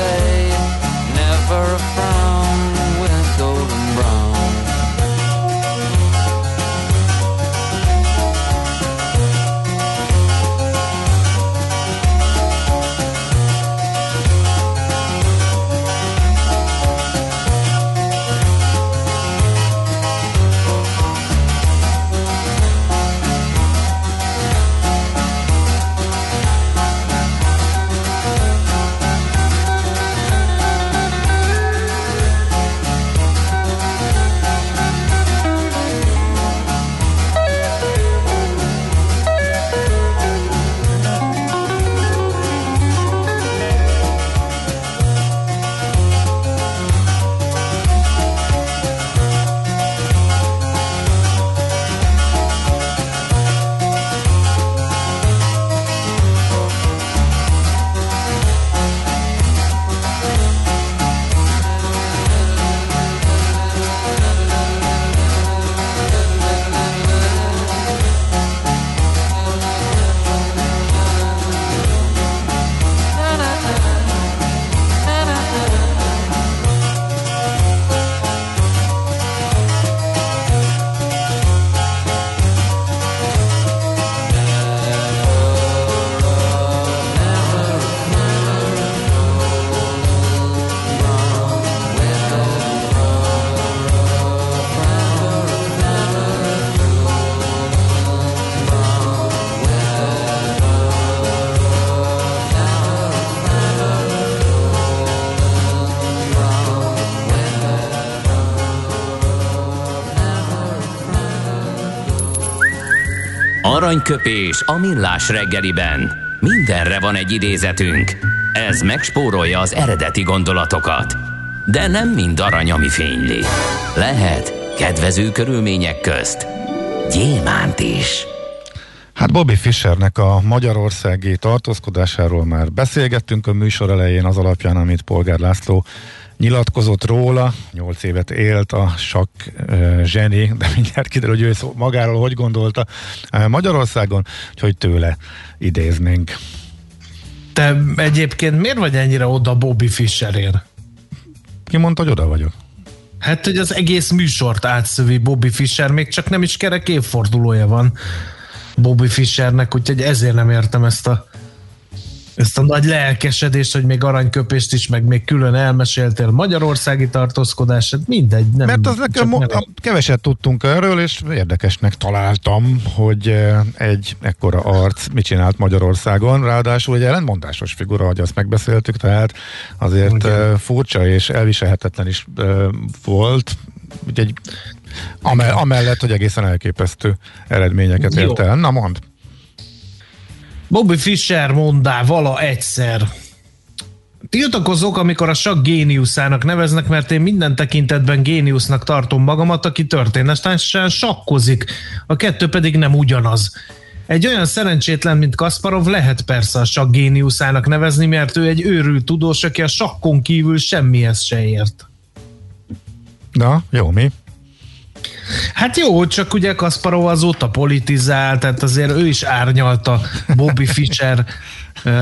day. Aranyköpés a millás reggeliben. Mindenre van egy idézetünk. Ez megspórolja az eredeti gondolatokat. De nem mind arany, ami fényli. Lehet kedvező körülmények közt gyémánt is. Hát Bobby Fischernek a magyarországi tartózkodásáról már beszélgettünk a műsor elején az alapján, amit Polgár László nyilatkozott róla, nyolc évet élt a sak zseni, de mindjárt kiderül, hogy ő magáról hogy gondolta Magyarországon, hogy tőle idéznénk. Te egyébként miért vagy ennyire oda Bobby Fischerért? Ki mondta, hogy oda vagyok? Hát, hogy az egész műsort átszövi Bobby Fischer, még csak nem is kerek évfordulója van Bobby Fischernek, úgyhogy ezért nem értem ezt a ezt a nagy lelkesedést, hogy még aranyköpést is, meg még külön elmeséltél magyarországi tartózkodását, mindegy. Nem, Mert az nekem mo- nem- keveset tudtunk erről, és érdekesnek találtam, hogy eh, egy ekkora arc mit csinált Magyarországon, ráadásul egy ellentmondásos figura, hogy azt megbeszéltük, tehát azért Igen. eh, furcsa és elviselhetetlen is eh, volt, amell- amellett, hogy egészen elképesztő eredményeket Jó. ért el. Na mond. Bobby Fischer mondá vala egyszer tiltakozok, amikor a sak géniuszának neveznek, mert én minden tekintetben géniusznak tartom magamat, aki történetesen sakkozik. A kettő pedig nem ugyanaz. Egy olyan szerencsétlen, mint Kasparov lehet persze a sakk géniuszának nevezni, mert ő egy őrült tudós, aki a sakkon kívül semmihez se ért. Na, jó, mi? Hát jó, csak ugye Kasparov azóta politizál, tehát azért ő is árnyalta Bobby Fischer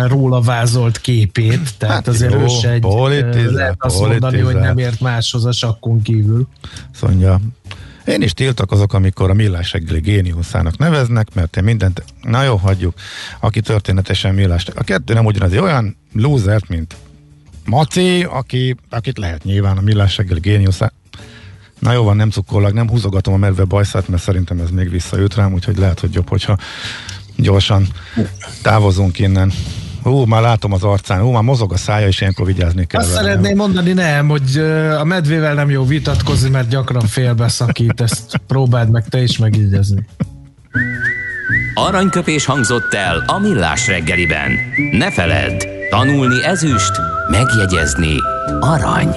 róla vázolt képét, tehát Hát azért jó, ő se egy, politizál, lehet azt mondani, hogy politizál. nem ért máshoz a sakkon kívül. Azt mondja, én is tiltakozok, amikor a millás reggeli géniuszának neveznek, mert én mindent, na jó, hagyjuk, aki történetesen millás. A kettő nem ugyanaz, olyan losert, mint Maci, aki, akit lehet nyilván a millás reggeli géniuszá. Na jó van, nem cukkollag, nem húzogatom a medve bajszát, mert szerintem ez még visszajött rám, úgyhogy lehet, hogy jobb, hogyha gyorsan távozunk innen. Hú, már látom az arcán, hú, már mozog a szája, és ilyenkor vigyázni kell. Azt vele. szeretném mondani, nem, hogy a medvével nem jó vitatkozni, mert gyakran félbeszakít, ezt próbáld meg te is megígyezni. Aranyköpés hangzott el a millás reggeliben. Ne feledd, tanulni ezüst, megjegyezni arany.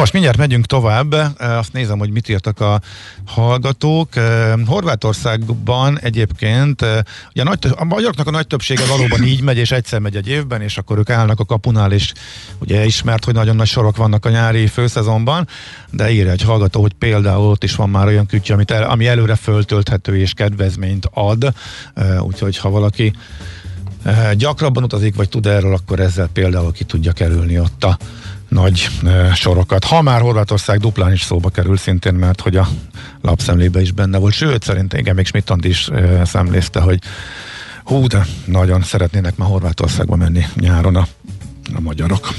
Nos, mindjárt megyünk tovább. Azt nézem, hogy mit írtak a hallgatók. Horvátországban egyébként ugye a, nagy, a magyaroknak a nagy többsége valóban így megy, és egyszer megy egy évben, és akkor ők állnak a kapunál, és ugye ismert, hogy nagyon nagy sorok vannak a nyári főszezonban, de írja egy hallgató, hogy például ott is van már olyan kütyű, amit el, ami előre föltölthető és kedvezményt ad, úgyhogy ha valaki gyakrabban utazik, vagy tud erről, akkor ezzel például ki tudja kerülni ott a nagy sorokat. Ha már Horvátország duplán is szóba kerül szintén, mert hogy a lapszemlébe is benne volt. Sőt, szerintem igen, még schmidt is szemlézte, hogy hú, de nagyon szeretnének már Horvátországba menni nyáron a, a magyarok.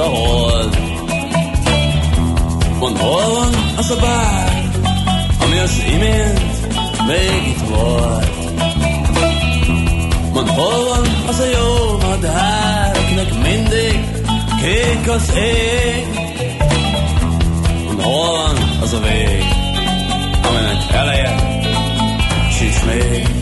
A hold. Mondd, hol van az a bár, ami az imént még itt volt. Mondd, hol van az a jó madár, akinek mindig kék az ég. Mondd, hol van az a vég, aminek eleje sincs még.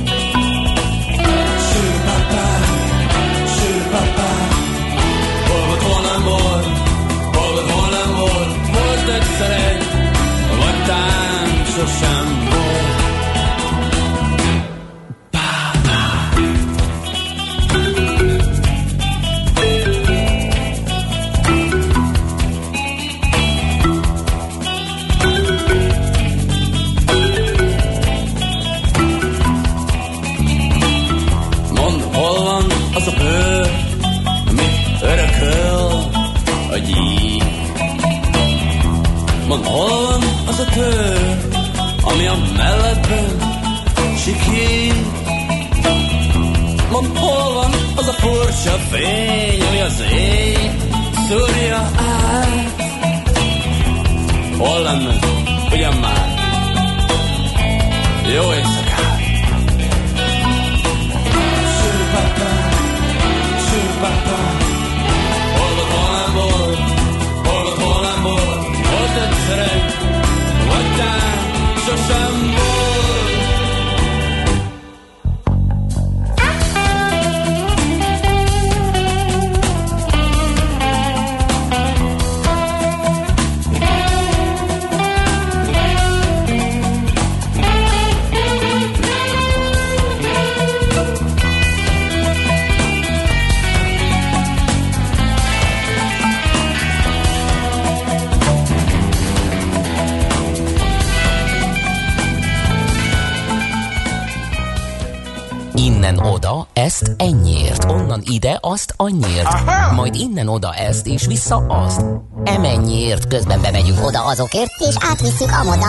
so shampoo. Az a furcsa fény, ami az ég szúrja át. Hol lenne, ugyan ezt ennyiért, onnan ide, azt annyiért, majd innen oda ezt, és vissza azt. Emennyiért, közben bemegyünk oda azokért, és átvisszük amoda.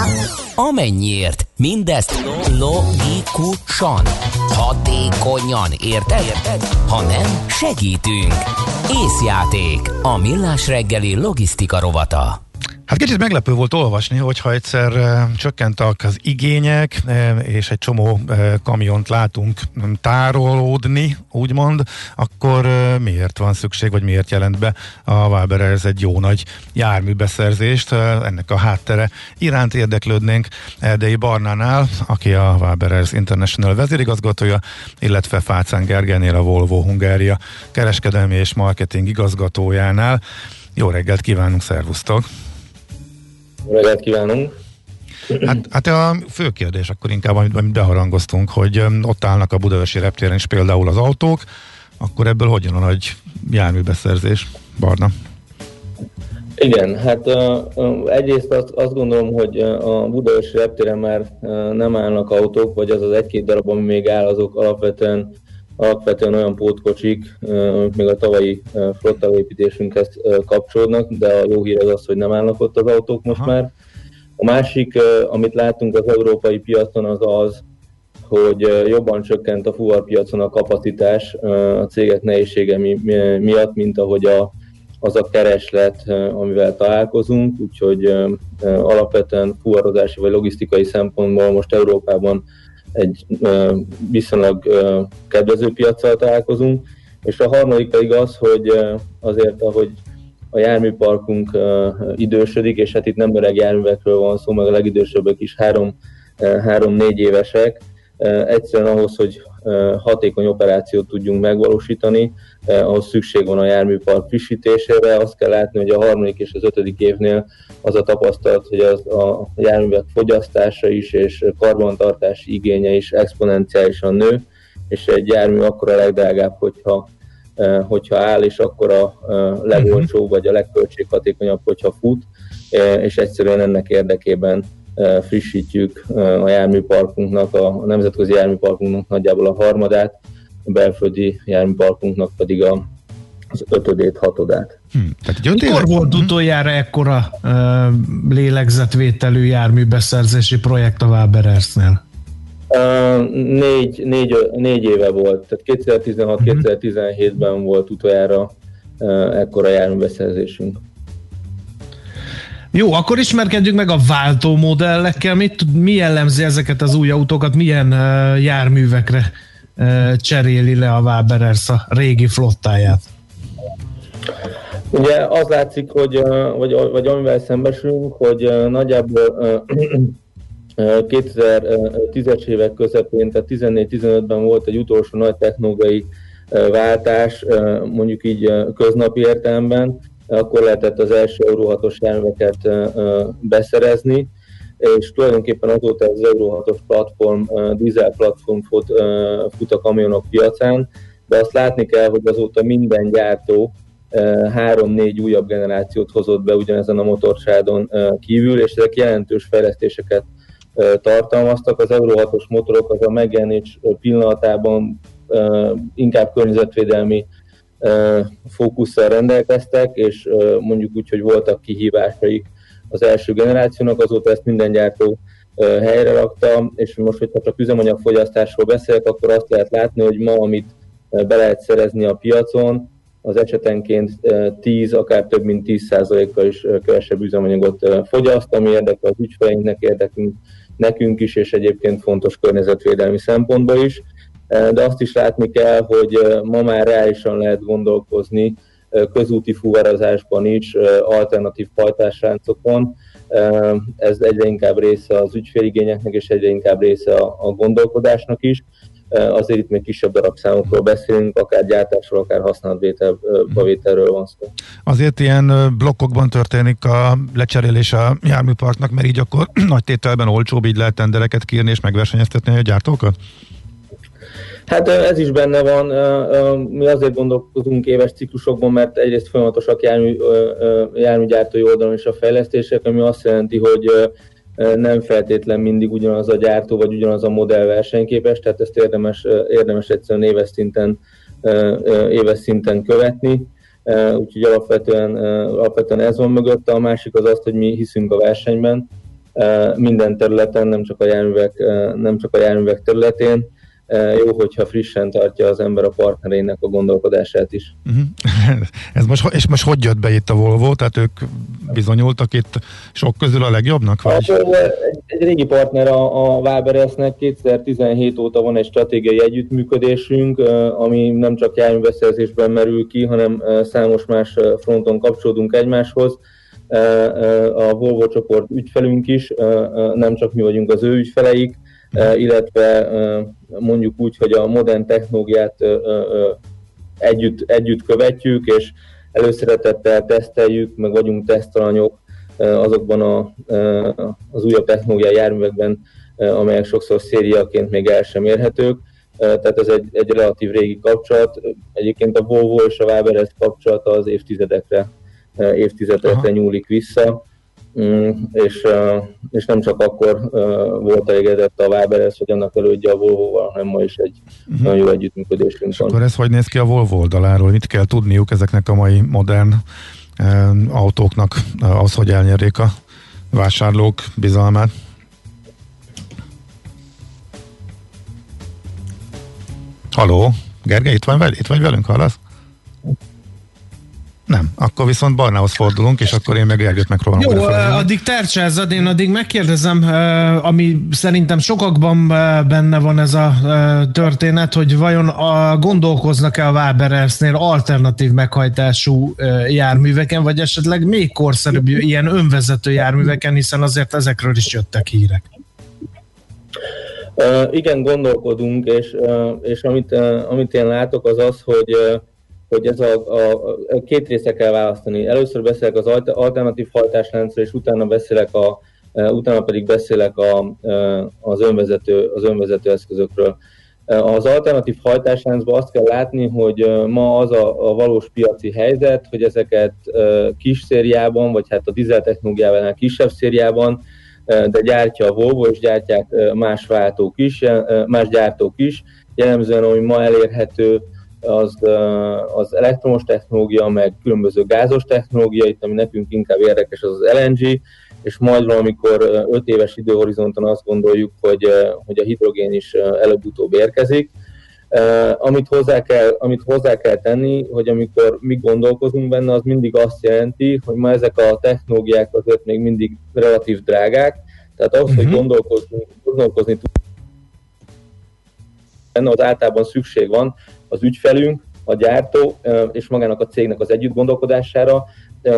Amennyiért, mindezt logikusan, hatékonyan, érted? érted? Ha nem, segítünk. Észjáték, a millás reggeli logisztika rovata. Hát kicsit meglepő volt olvasni, hogyha egyszer e, csökkentek az igények, e, és egy csomó e, kamiont látunk tárolódni, úgymond, akkor miért van szükség, vagy miért jelent be a Waberers egy jó nagy járműbeszerzést, ennek a háttere iránt érdeklődnénk Erdei Barnánál, aki a Waberers International vezérigazgatója, illetve Fácán Gergenél a Volvo Hungária kereskedelmi és marketing igazgatójánál. Jó reggelt kívánunk, szervusztok! Reggelt kívánunk! Hát, hát a fő kérdés akkor inkább, amit, amit beharangoztunk, hogy ott állnak a Budaörsi reptéren is például az autók, akkor ebből hogyan a nagy járműbeszerzés, Barna? Igen, hát uh, egyrészt azt, azt gondolom, hogy a Budaörsi reptéren már uh, nem állnak autók, vagy az az egy-két darab, ami még áll, azok alapvetően alapvetően olyan pótkocsik, amik még a tavalyi flottaépítésünkhez kapcsolódnak, de a jó hír az az, hogy nem állnak ott az autók most Aha. már. A másik, amit látunk az európai piacon, az az, hogy jobban csökkent a fuvarpiacon a kapacitás a cégek nehézsége mi, mi, miatt, mint ahogy a, az a kereslet, amivel találkozunk, úgyhogy alapvetően fuvarozási vagy logisztikai szempontból most Európában egy viszonylag kedvező piacsal találkozunk, és a harmadik pedig az, hogy azért, ahogy a járműparkunk idősödik, és hát itt nem öreg járművekről van szó, meg a legidősebbek is három, három-négy évesek, egyszerűen ahhoz, hogy hatékony operációt tudjunk megvalósítani, ahhoz szükség van a járműpark frissítésére. Azt kell látni, hogy a harmadik és az ötödik évnél az a tapasztalat, hogy az a járművek fogyasztása is és karbantartási igénye is exponenciálisan nő, és egy jármű akkor a legdrágább, hogyha hogyha áll, és akkor a legolcsóbb vagy a legköltséghatékonyabb, hogyha fut, és egyszerűen ennek érdekében frissítjük a járműparkunknak, a nemzetközi járműparkunknak nagyjából a harmadát, belföldi járműparkunknak pedig a, az ötödét, hatodát. Hmm. Tehát Mikor volt utoljára ekkora uh, lélegzetvételű járműbeszerzési projekt a Waberersnél? Uh, négy, négy, négy éve volt, tehát 2016-2017-ben volt utoljára uh, ekkora járműbeszerzésünk. Jó, akkor ismerkedjünk meg a váltó modellekkel. Mit, mi jellemzi ezeket az új autókat, milyen uh, járművekre uh, cseréli le a Waberers a régi flottáját? Ugye az látszik, hogy, vagy, vagy amivel szembesülünk, hogy nagyjából uh, 2010-es évek közepén, tehát 14-15-ben volt egy utolsó nagy technológiai váltás, mondjuk így köznapi értelemben, akkor lehetett az első Euro 6-os járműveket beszerezni, és tulajdonképpen azóta az Euro 6-os platform, dízel platform fut, fut a kamionok piacán, de azt látni kell, hogy azóta minden gyártó három-négy újabb generációt hozott be ugyanezen a motorsádon kívül, és ezek jelentős fejlesztéseket tartalmaztak. Az Euro 6-os motorok az a megjelenés pillanatában inkább környezetvédelmi fókusszal rendelkeztek, és mondjuk úgy, hogy voltak kihívásaik az első generációnak, azóta ezt minden gyártó helyre rakta, és most, hogyha csak üzemanyagfogyasztásról beszélek, akkor azt lehet látni, hogy ma, amit be lehet szerezni a piacon, az esetenként 10, akár több mint 10%-kal is kevesebb üzemanyagot fogyaszt, ami érdekel az ügyfeleinknek, érdekünk nekünk is, és egyébként fontos környezetvédelmi szempontból is. De azt is látni kell, hogy ma már reálisan lehet gondolkozni közúti fuvarozásban is, alternatív pajtásráncokon. Ez egyre inkább része az ügyféligényeknek, és egyre inkább része a gondolkodásnak is azért itt még kisebb darabszámokról beszélünk, akár gyártásról, akár használatbevételről van szó. Azért ilyen blokkokban történik a lecserélés a járműparknak, mert így akkor nagy tételben olcsóbb, így lehet tendereket kírni és megversenyeztetni a gyártókat? Hát ez is benne van. Mi azért gondolkozunk éves ciklusokban, mert egyrészt folyamatosak jármű, járműgyártói oldalon is a fejlesztések, ami azt jelenti, hogy nem feltétlen mindig ugyanaz a gyártó vagy ugyanaz a modell versenyképes, tehát ezt érdemes, érdemes egyszerűen éves szinten, éves szinten követni. Úgyhogy alapvetően, alapvetően ez van mögötte. A másik az az, hogy mi hiszünk a versenyben minden területen, nem csak a járművek, nem csak a járművek területén jó, hogyha frissen tartja az ember a partnerének a gondolkodását is. Uh-huh. Ez most, és most hogy jött be itt a Volvo? Tehát ők bizonyultak itt sok közül a legjobbnak? Vagy? Egy, egy régi partner a, a Waberesnek 2017 óta van egy stratégiai együttműködésünk, ami nem csak járműbeszerzésben merül ki, hanem számos más fronton kapcsolódunk egymáshoz. A Volvo csoport ügyfelünk is, nem csak mi vagyunk az ő ügyfeleik, illetve mondjuk úgy, hogy a modern technológiát együtt, együtt követjük, és előszeretettel teszteljük, meg vagyunk tesztalanyok azokban a, az újabb technológiai járművekben, amelyek sokszor szériaként még el sem érhetők. Tehát ez egy, egy relatív régi kapcsolat. Egyébként a Volvo és a Waberez kapcsolata az évtizedekre, évtizedekre Aha. nyúlik vissza. Mm, és, és nem csak akkor volt elégedett a Waberez, hogy annak elődje a Volvo-val, hanem ma is egy uh-huh. nagyon jó együttműködésünk van. Akkor ez hogy néz ki a Volvo oldaláról? Mit kell tudniuk ezeknek a mai modern autóknak az, hogy elnyerjék a vásárlók bizalmát? Haló, Gergely, itt, van vel, itt vagy velünk, hallasz? Nem, akkor viszont Barnához fordulunk, és akkor én meg Gergőt megpróbálom. Jó, addig tercsezzed, én addig megkérdezem, ami szerintem sokakban benne van ez a történet, hogy vajon a, gondolkoznak-e a Waberersnél alternatív meghajtású járműveken, vagy esetleg még korszerűbb ilyen önvezető járműveken, hiszen azért ezekről is jöttek hírek. Uh, igen, gondolkodunk, és, uh, és amit, uh, amit én látok az az, hogy uh, hogy ez a, a, a két része kell választani. Először beszélek az alternatív hajtásláncról, és utána beszélek a, e, utána pedig beszélek a, e, az, önvezető, az önvezető eszközökről. E, az alternatív hajtásláncban azt kell látni, hogy ma az a, a valós piaci helyzet, hogy ezeket kis szériában, vagy hát a dizel technológiával kisebb szériában, de gyártja a Volvo, és gyártják más váltók is, más gyártók is. Jellemzően, ami ma elérhető, az, az elektromos technológia, meg különböző gázos technológia, itt ami nekünk inkább érdekes, az az LNG, és majd valamikor 5 éves időhorizonton azt gondoljuk, hogy, hogy a hidrogén is előbb-utóbb érkezik. Amit hozzá, kell, amit hozzá kell tenni, hogy amikor mi gondolkozunk benne, az mindig azt jelenti, hogy ma ezek a technológiák azért még mindig relatív drágák, tehát ahhoz, uh-huh. hogy mhm. gondolkozni, gondolkozni benne, az általában szükség van az ügyfelünk, a gyártó és magának a cégnek az együtt gondolkodására.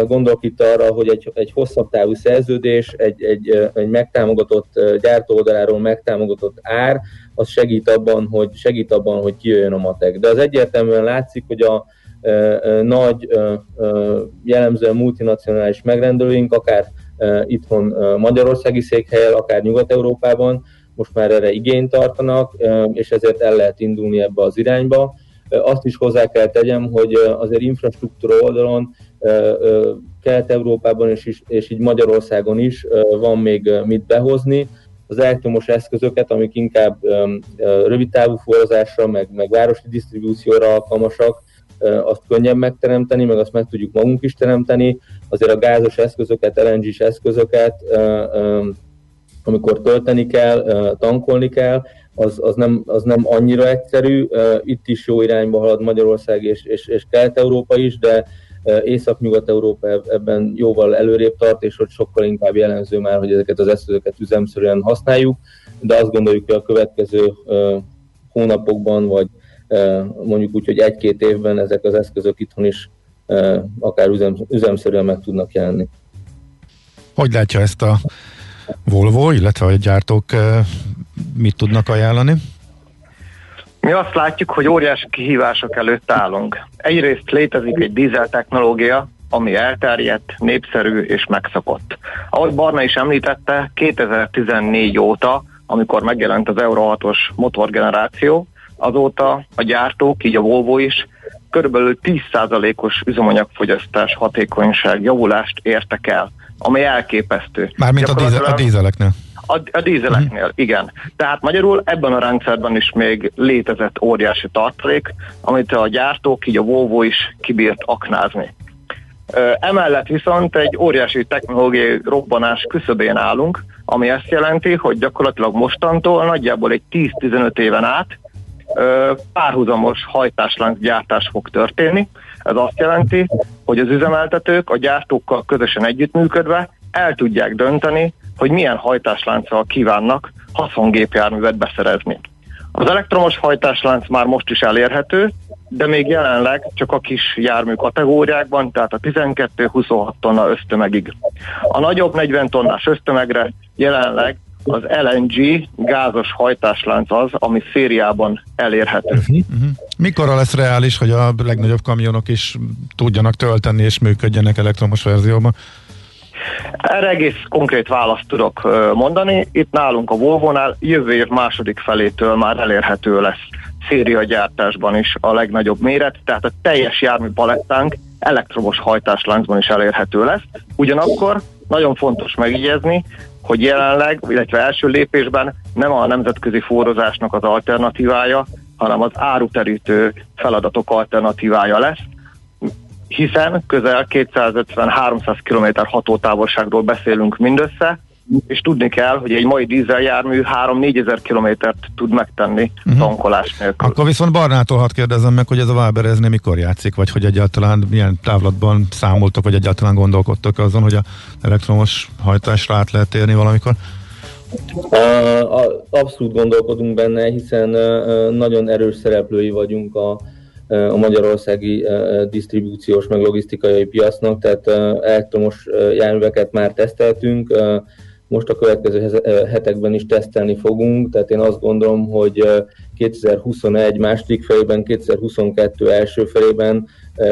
Gondolok itt arra, hogy egy, egy hosszabb távú szerződés, egy, egy, egy megtámogatott gyártó oldaláról megtámogatott ár, az segít abban, hogy, segít abban, hogy kijöjjön a matek. De az egyértelműen látszik, hogy a, nagy, jellemzően multinacionális megrendelőink, akár itthon Magyarországi székhelyel, akár Nyugat-Európában, most már erre igényt tartanak, és ezért el lehet indulni ebbe az irányba. Azt is hozzá kell tegyem, hogy azért infrastruktúra oldalon Kelet-Európában és, és így Magyarországon is van még mit behozni. Az elektromos eszközöket, amik inkább rövidtávú forrozásra, meg, meg városi disztribúcióra alkalmasak, azt könnyebb megteremteni, meg azt meg tudjuk magunk is teremteni. Azért a gázos eszközöket, LNG-s eszközöket amikor tölteni kell, tankolni kell, az, az, nem, az nem annyira egyszerű. Itt is jó irányba halad Magyarország és, és, és Kelet-Európa is, de Észak-Nyugat-Európa ebben jóval előrébb tart, és hogy sokkal inkább jellemző már, hogy ezeket az eszközöket üzemszerűen használjuk, de azt gondoljuk, hogy a következő hónapokban, vagy mondjuk úgy, hogy egy-két évben ezek az eszközök itthon is akár üzem, üzemszerűen meg tudnak jelenni. Hogy látja ezt a Volvo, illetve a gyártók mit tudnak ajánlani? Mi azt látjuk, hogy óriási kihívások előtt állunk. Egyrészt létezik egy dízel technológia, ami elterjedt, népszerű és megszokott. Ahogy Barna is említette, 2014 óta, amikor megjelent az Euro 6-os motorgeneráció, azóta a gyártók, így a Volvo is, körülbelül 10%-os üzemanyagfogyasztás hatékonyság javulást értek el. ami elképesztő. Mármint a, dízel, a dízeleknél. A, a dízeleknél, uh-huh. igen. Tehát magyarul ebben a rendszerben is még létezett óriási tartalék, amit a gyártók, így a Volvo is kibírt aknázni. Emellett viszont egy óriási technológiai robbanás küszöbén állunk, ami azt jelenti, hogy gyakorlatilag mostantól nagyjából egy 10-15 éven át párhuzamos hajtáslánc gyártás fog történni. Ez azt jelenti, hogy az üzemeltetők a gyártókkal közösen együttműködve el tudják dönteni, hogy milyen hajtáslánccal kívánnak haszongépjárművet beszerezni. Az elektromos hajtáslánc már most is elérhető, de még jelenleg csak a kis jármű kategóriákban, tehát a 12-26 tonna ösztömegig. A nagyobb 40 tonnás ösztömegre jelenleg az LNG gázos hajtáslánc az, ami szériában elérhető. Uh-huh. Mikorra lesz reális, hogy a legnagyobb kamionok is tudjanak tölteni és működjenek elektromos verzióban? Erre egész konkrét választ tudok mondani. Itt nálunk a Volvo-nál jövő év második felétől már elérhető lesz szériagyártásban is a legnagyobb méret, tehát a teljes jármű palettánk elektromos hajtásláncban is elérhető lesz. Ugyanakkor nagyon fontos megjegyezni, hogy jelenleg, illetve első lépésben nem a nemzetközi forrozásnak az alternatívája, hanem az áruterítő feladatok alternatívája lesz, hiszen közel 250-300 km hatótávolságról beszélünk mindössze, és tudni kell, hogy egy mai dízeljármű 3-4 ezer kilométert tud megtenni uh-huh. tankolás nélkül. Akkor viszont Barnától hadd kérdezem meg, hogy ez a Waberezné mikor játszik, vagy hogy egyáltalán milyen távlatban számoltok, vagy egyáltalán gondolkodtok azon, hogy a elektromos hajtásra át lehet térni valamikor? Abszolút gondolkodunk benne, hiszen nagyon erős szereplői vagyunk a, a magyarországi disztribúciós meg logisztikai piacnak, tehát elektromos járműveket már teszteltünk, most a következő hetekben is tesztelni fogunk, tehát én azt gondolom, hogy ö, 2021 második felében, 2022 első felében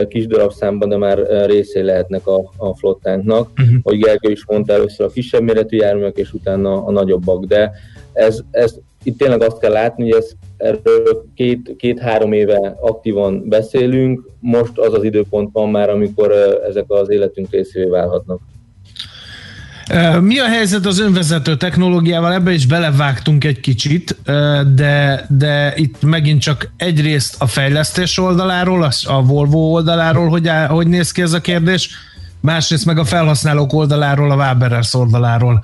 kis darabszámban, de már részé lehetnek a, a flottánknak. Uh-huh. Hogy Gergő is mondta, először a kisebb méretű járművek, és utána a nagyobbak, de ez, ez itt tényleg azt kell látni, hogy ez, erről két, két-három éve aktívan beszélünk, most az az időpont van már, amikor ezek az életünk részévé válhatnak. Mi a helyzet az önvezető technológiával? Ebbe is belevágtunk egy kicsit, de, de itt megint csak egyrészt a fejlesztés oldaláról, a Volvo oldaláról, hogy, hogy néz ki ez a kérdés, másrészt meg a felhasználók oldaláról, a Waberers oldaláról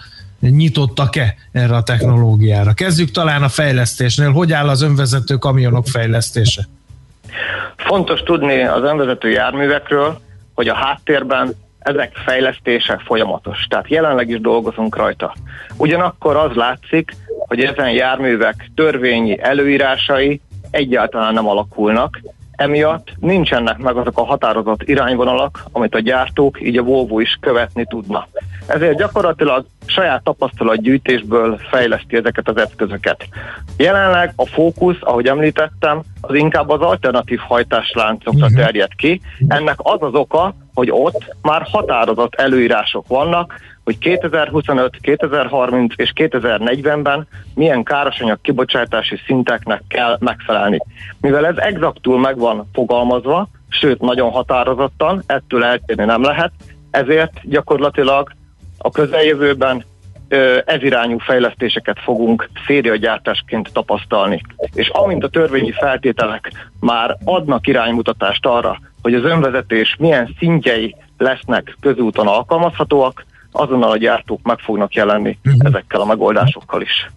nyitottak-e erre a technológiára? Kezdjük talán a fejlesztésnél. Hogy áll az önvezető kamionok fejlesztése? Fontos tudni az önvezető járművekről, hogy a háttérben ezek fejlesztése folyamatos. Tehát jelenleg is dolgozunk rajta. Ugyanakkor az látszik, hogy ezen járművek törvényi előírásai egyáltalán nem alakulnak, emiatt nincsenek meg azok a határozott irányvonalak, amit a gyártók, így a Volvo is követni tudna. Ezért gyakorlatilag saját tapasztalatgyűjtésből fejleszti ezeket az eszközöket. Jelenleg a fókusz, ahogy említettem, az inkább az alternatív hajtásláncokra uh-huh. terjed ki. Ennek az az oka, hogy ott már határozott előírások vannak, hogy 2025, 2030 és 2040-ben milyen károsanyag kibocsátási szinteknek kell megfelelni. Mivel ez exaktul meg van fogalmazva, sőt nagyon határozottan, ettől eltérni nem lehet, ezért gyakorlatilag a közeljövőben ez irányú fejlesztéseket fogunk szériagyártásként tapasztalni. És amint a törvényi feltételek már adnak iránymutatást arra, hogy az önvezetés milyen szintjei lesznek közúton alkalmazhatóak, azonnal a gyártók meg fognak jelenni ezekkel a megoldásokkal is.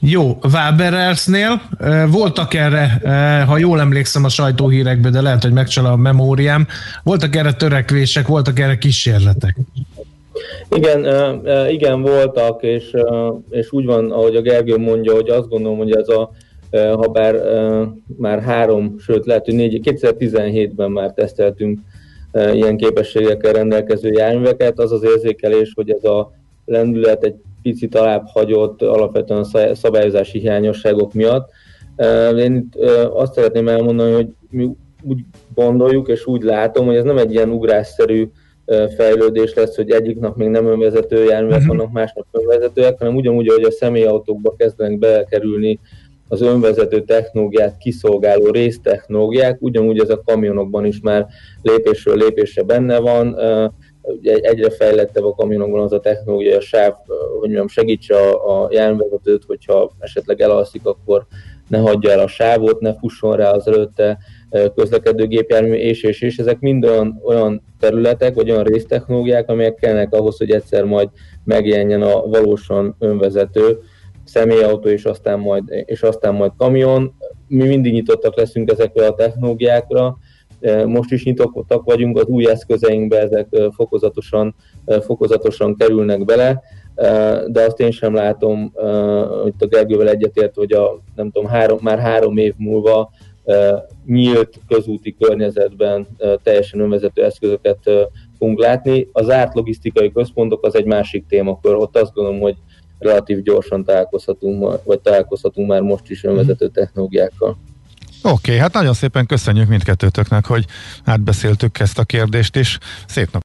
Jó, Waberersnél ö, voltak erre, ha jól emlékszem a sajtóhírekbe, de lehet, hogy megcsal a memóriám, voltak erre törekvések, voltak erre kísérletek. Igen, igen, voltak, és, és úgy van, ahogy a Gergő mondja, hogy azt gondolom, hogy ez a, ha bár már három, sőt lehet, hogy négy, 2017-ben már teszteltünk ilyen képességekkel rendelkező járműveket, az az érzékelés, hogy ez a lendület egy picit alább hagyott alapvetően a szab- szabályozási hiányosságok miatt. Én itt azt szeretném elmondani, hogy mi úgy gondoljuk és úgy látom, hogy ez nem egy ilyen ugrásszerű fejlődés lesz, hogy egyik nap még nem önvezető járművek vannak, másnap önvezetőek, hanem ugyanúgy, ahogy a személyautókba kezdenek belekerülni az önvezető technológiát kiszolgáló résztechnológiák, ugyanúgy ez a kamionokban is már lépésről lépésre benne van. Ugye egyre fejlettebb a kamionokban az a technológia, a sáv, hogy mondjam, segítse a, a járművezetőt, hogyha esetleg elalszik, akkor ne hagyja el a sávot, ne fusson rá az előtte közlekedő gépjármű, és, és, és ezek mind olyan, olyan területek, vagy olyan résztechnológiák, amelyek kellnek ahhoz, hogy egyszer majd megjelenjen a valósan önvezető személyautó, és aztán majd, és aztán majd kamion. Mi mindig nyitottak leszünk ezekre a technológiákra, most is nyitottak vagyunk, az új eszközeinkbe ezek fokozatosan, fokozatosan kerülnek bele, de azt én sem látom, hogy a Gergővel egyetért, hogy a, nem tudom, három, már három év múlva nyílt közúti környezetben teljesen önvezető eszközöket fogunk látni. Az árt logisztikai központok az egy másik témakör, ott azt gondolom, hogy relatív gyorsan találkozhatunk, vagy találkozhatunk már most is önvezető technológiákkal. Oké, okay, hát nagyon szépen köszönjük mindkettőtöknek, hogy átbeszéltük ezt a kérdést is. Szép nap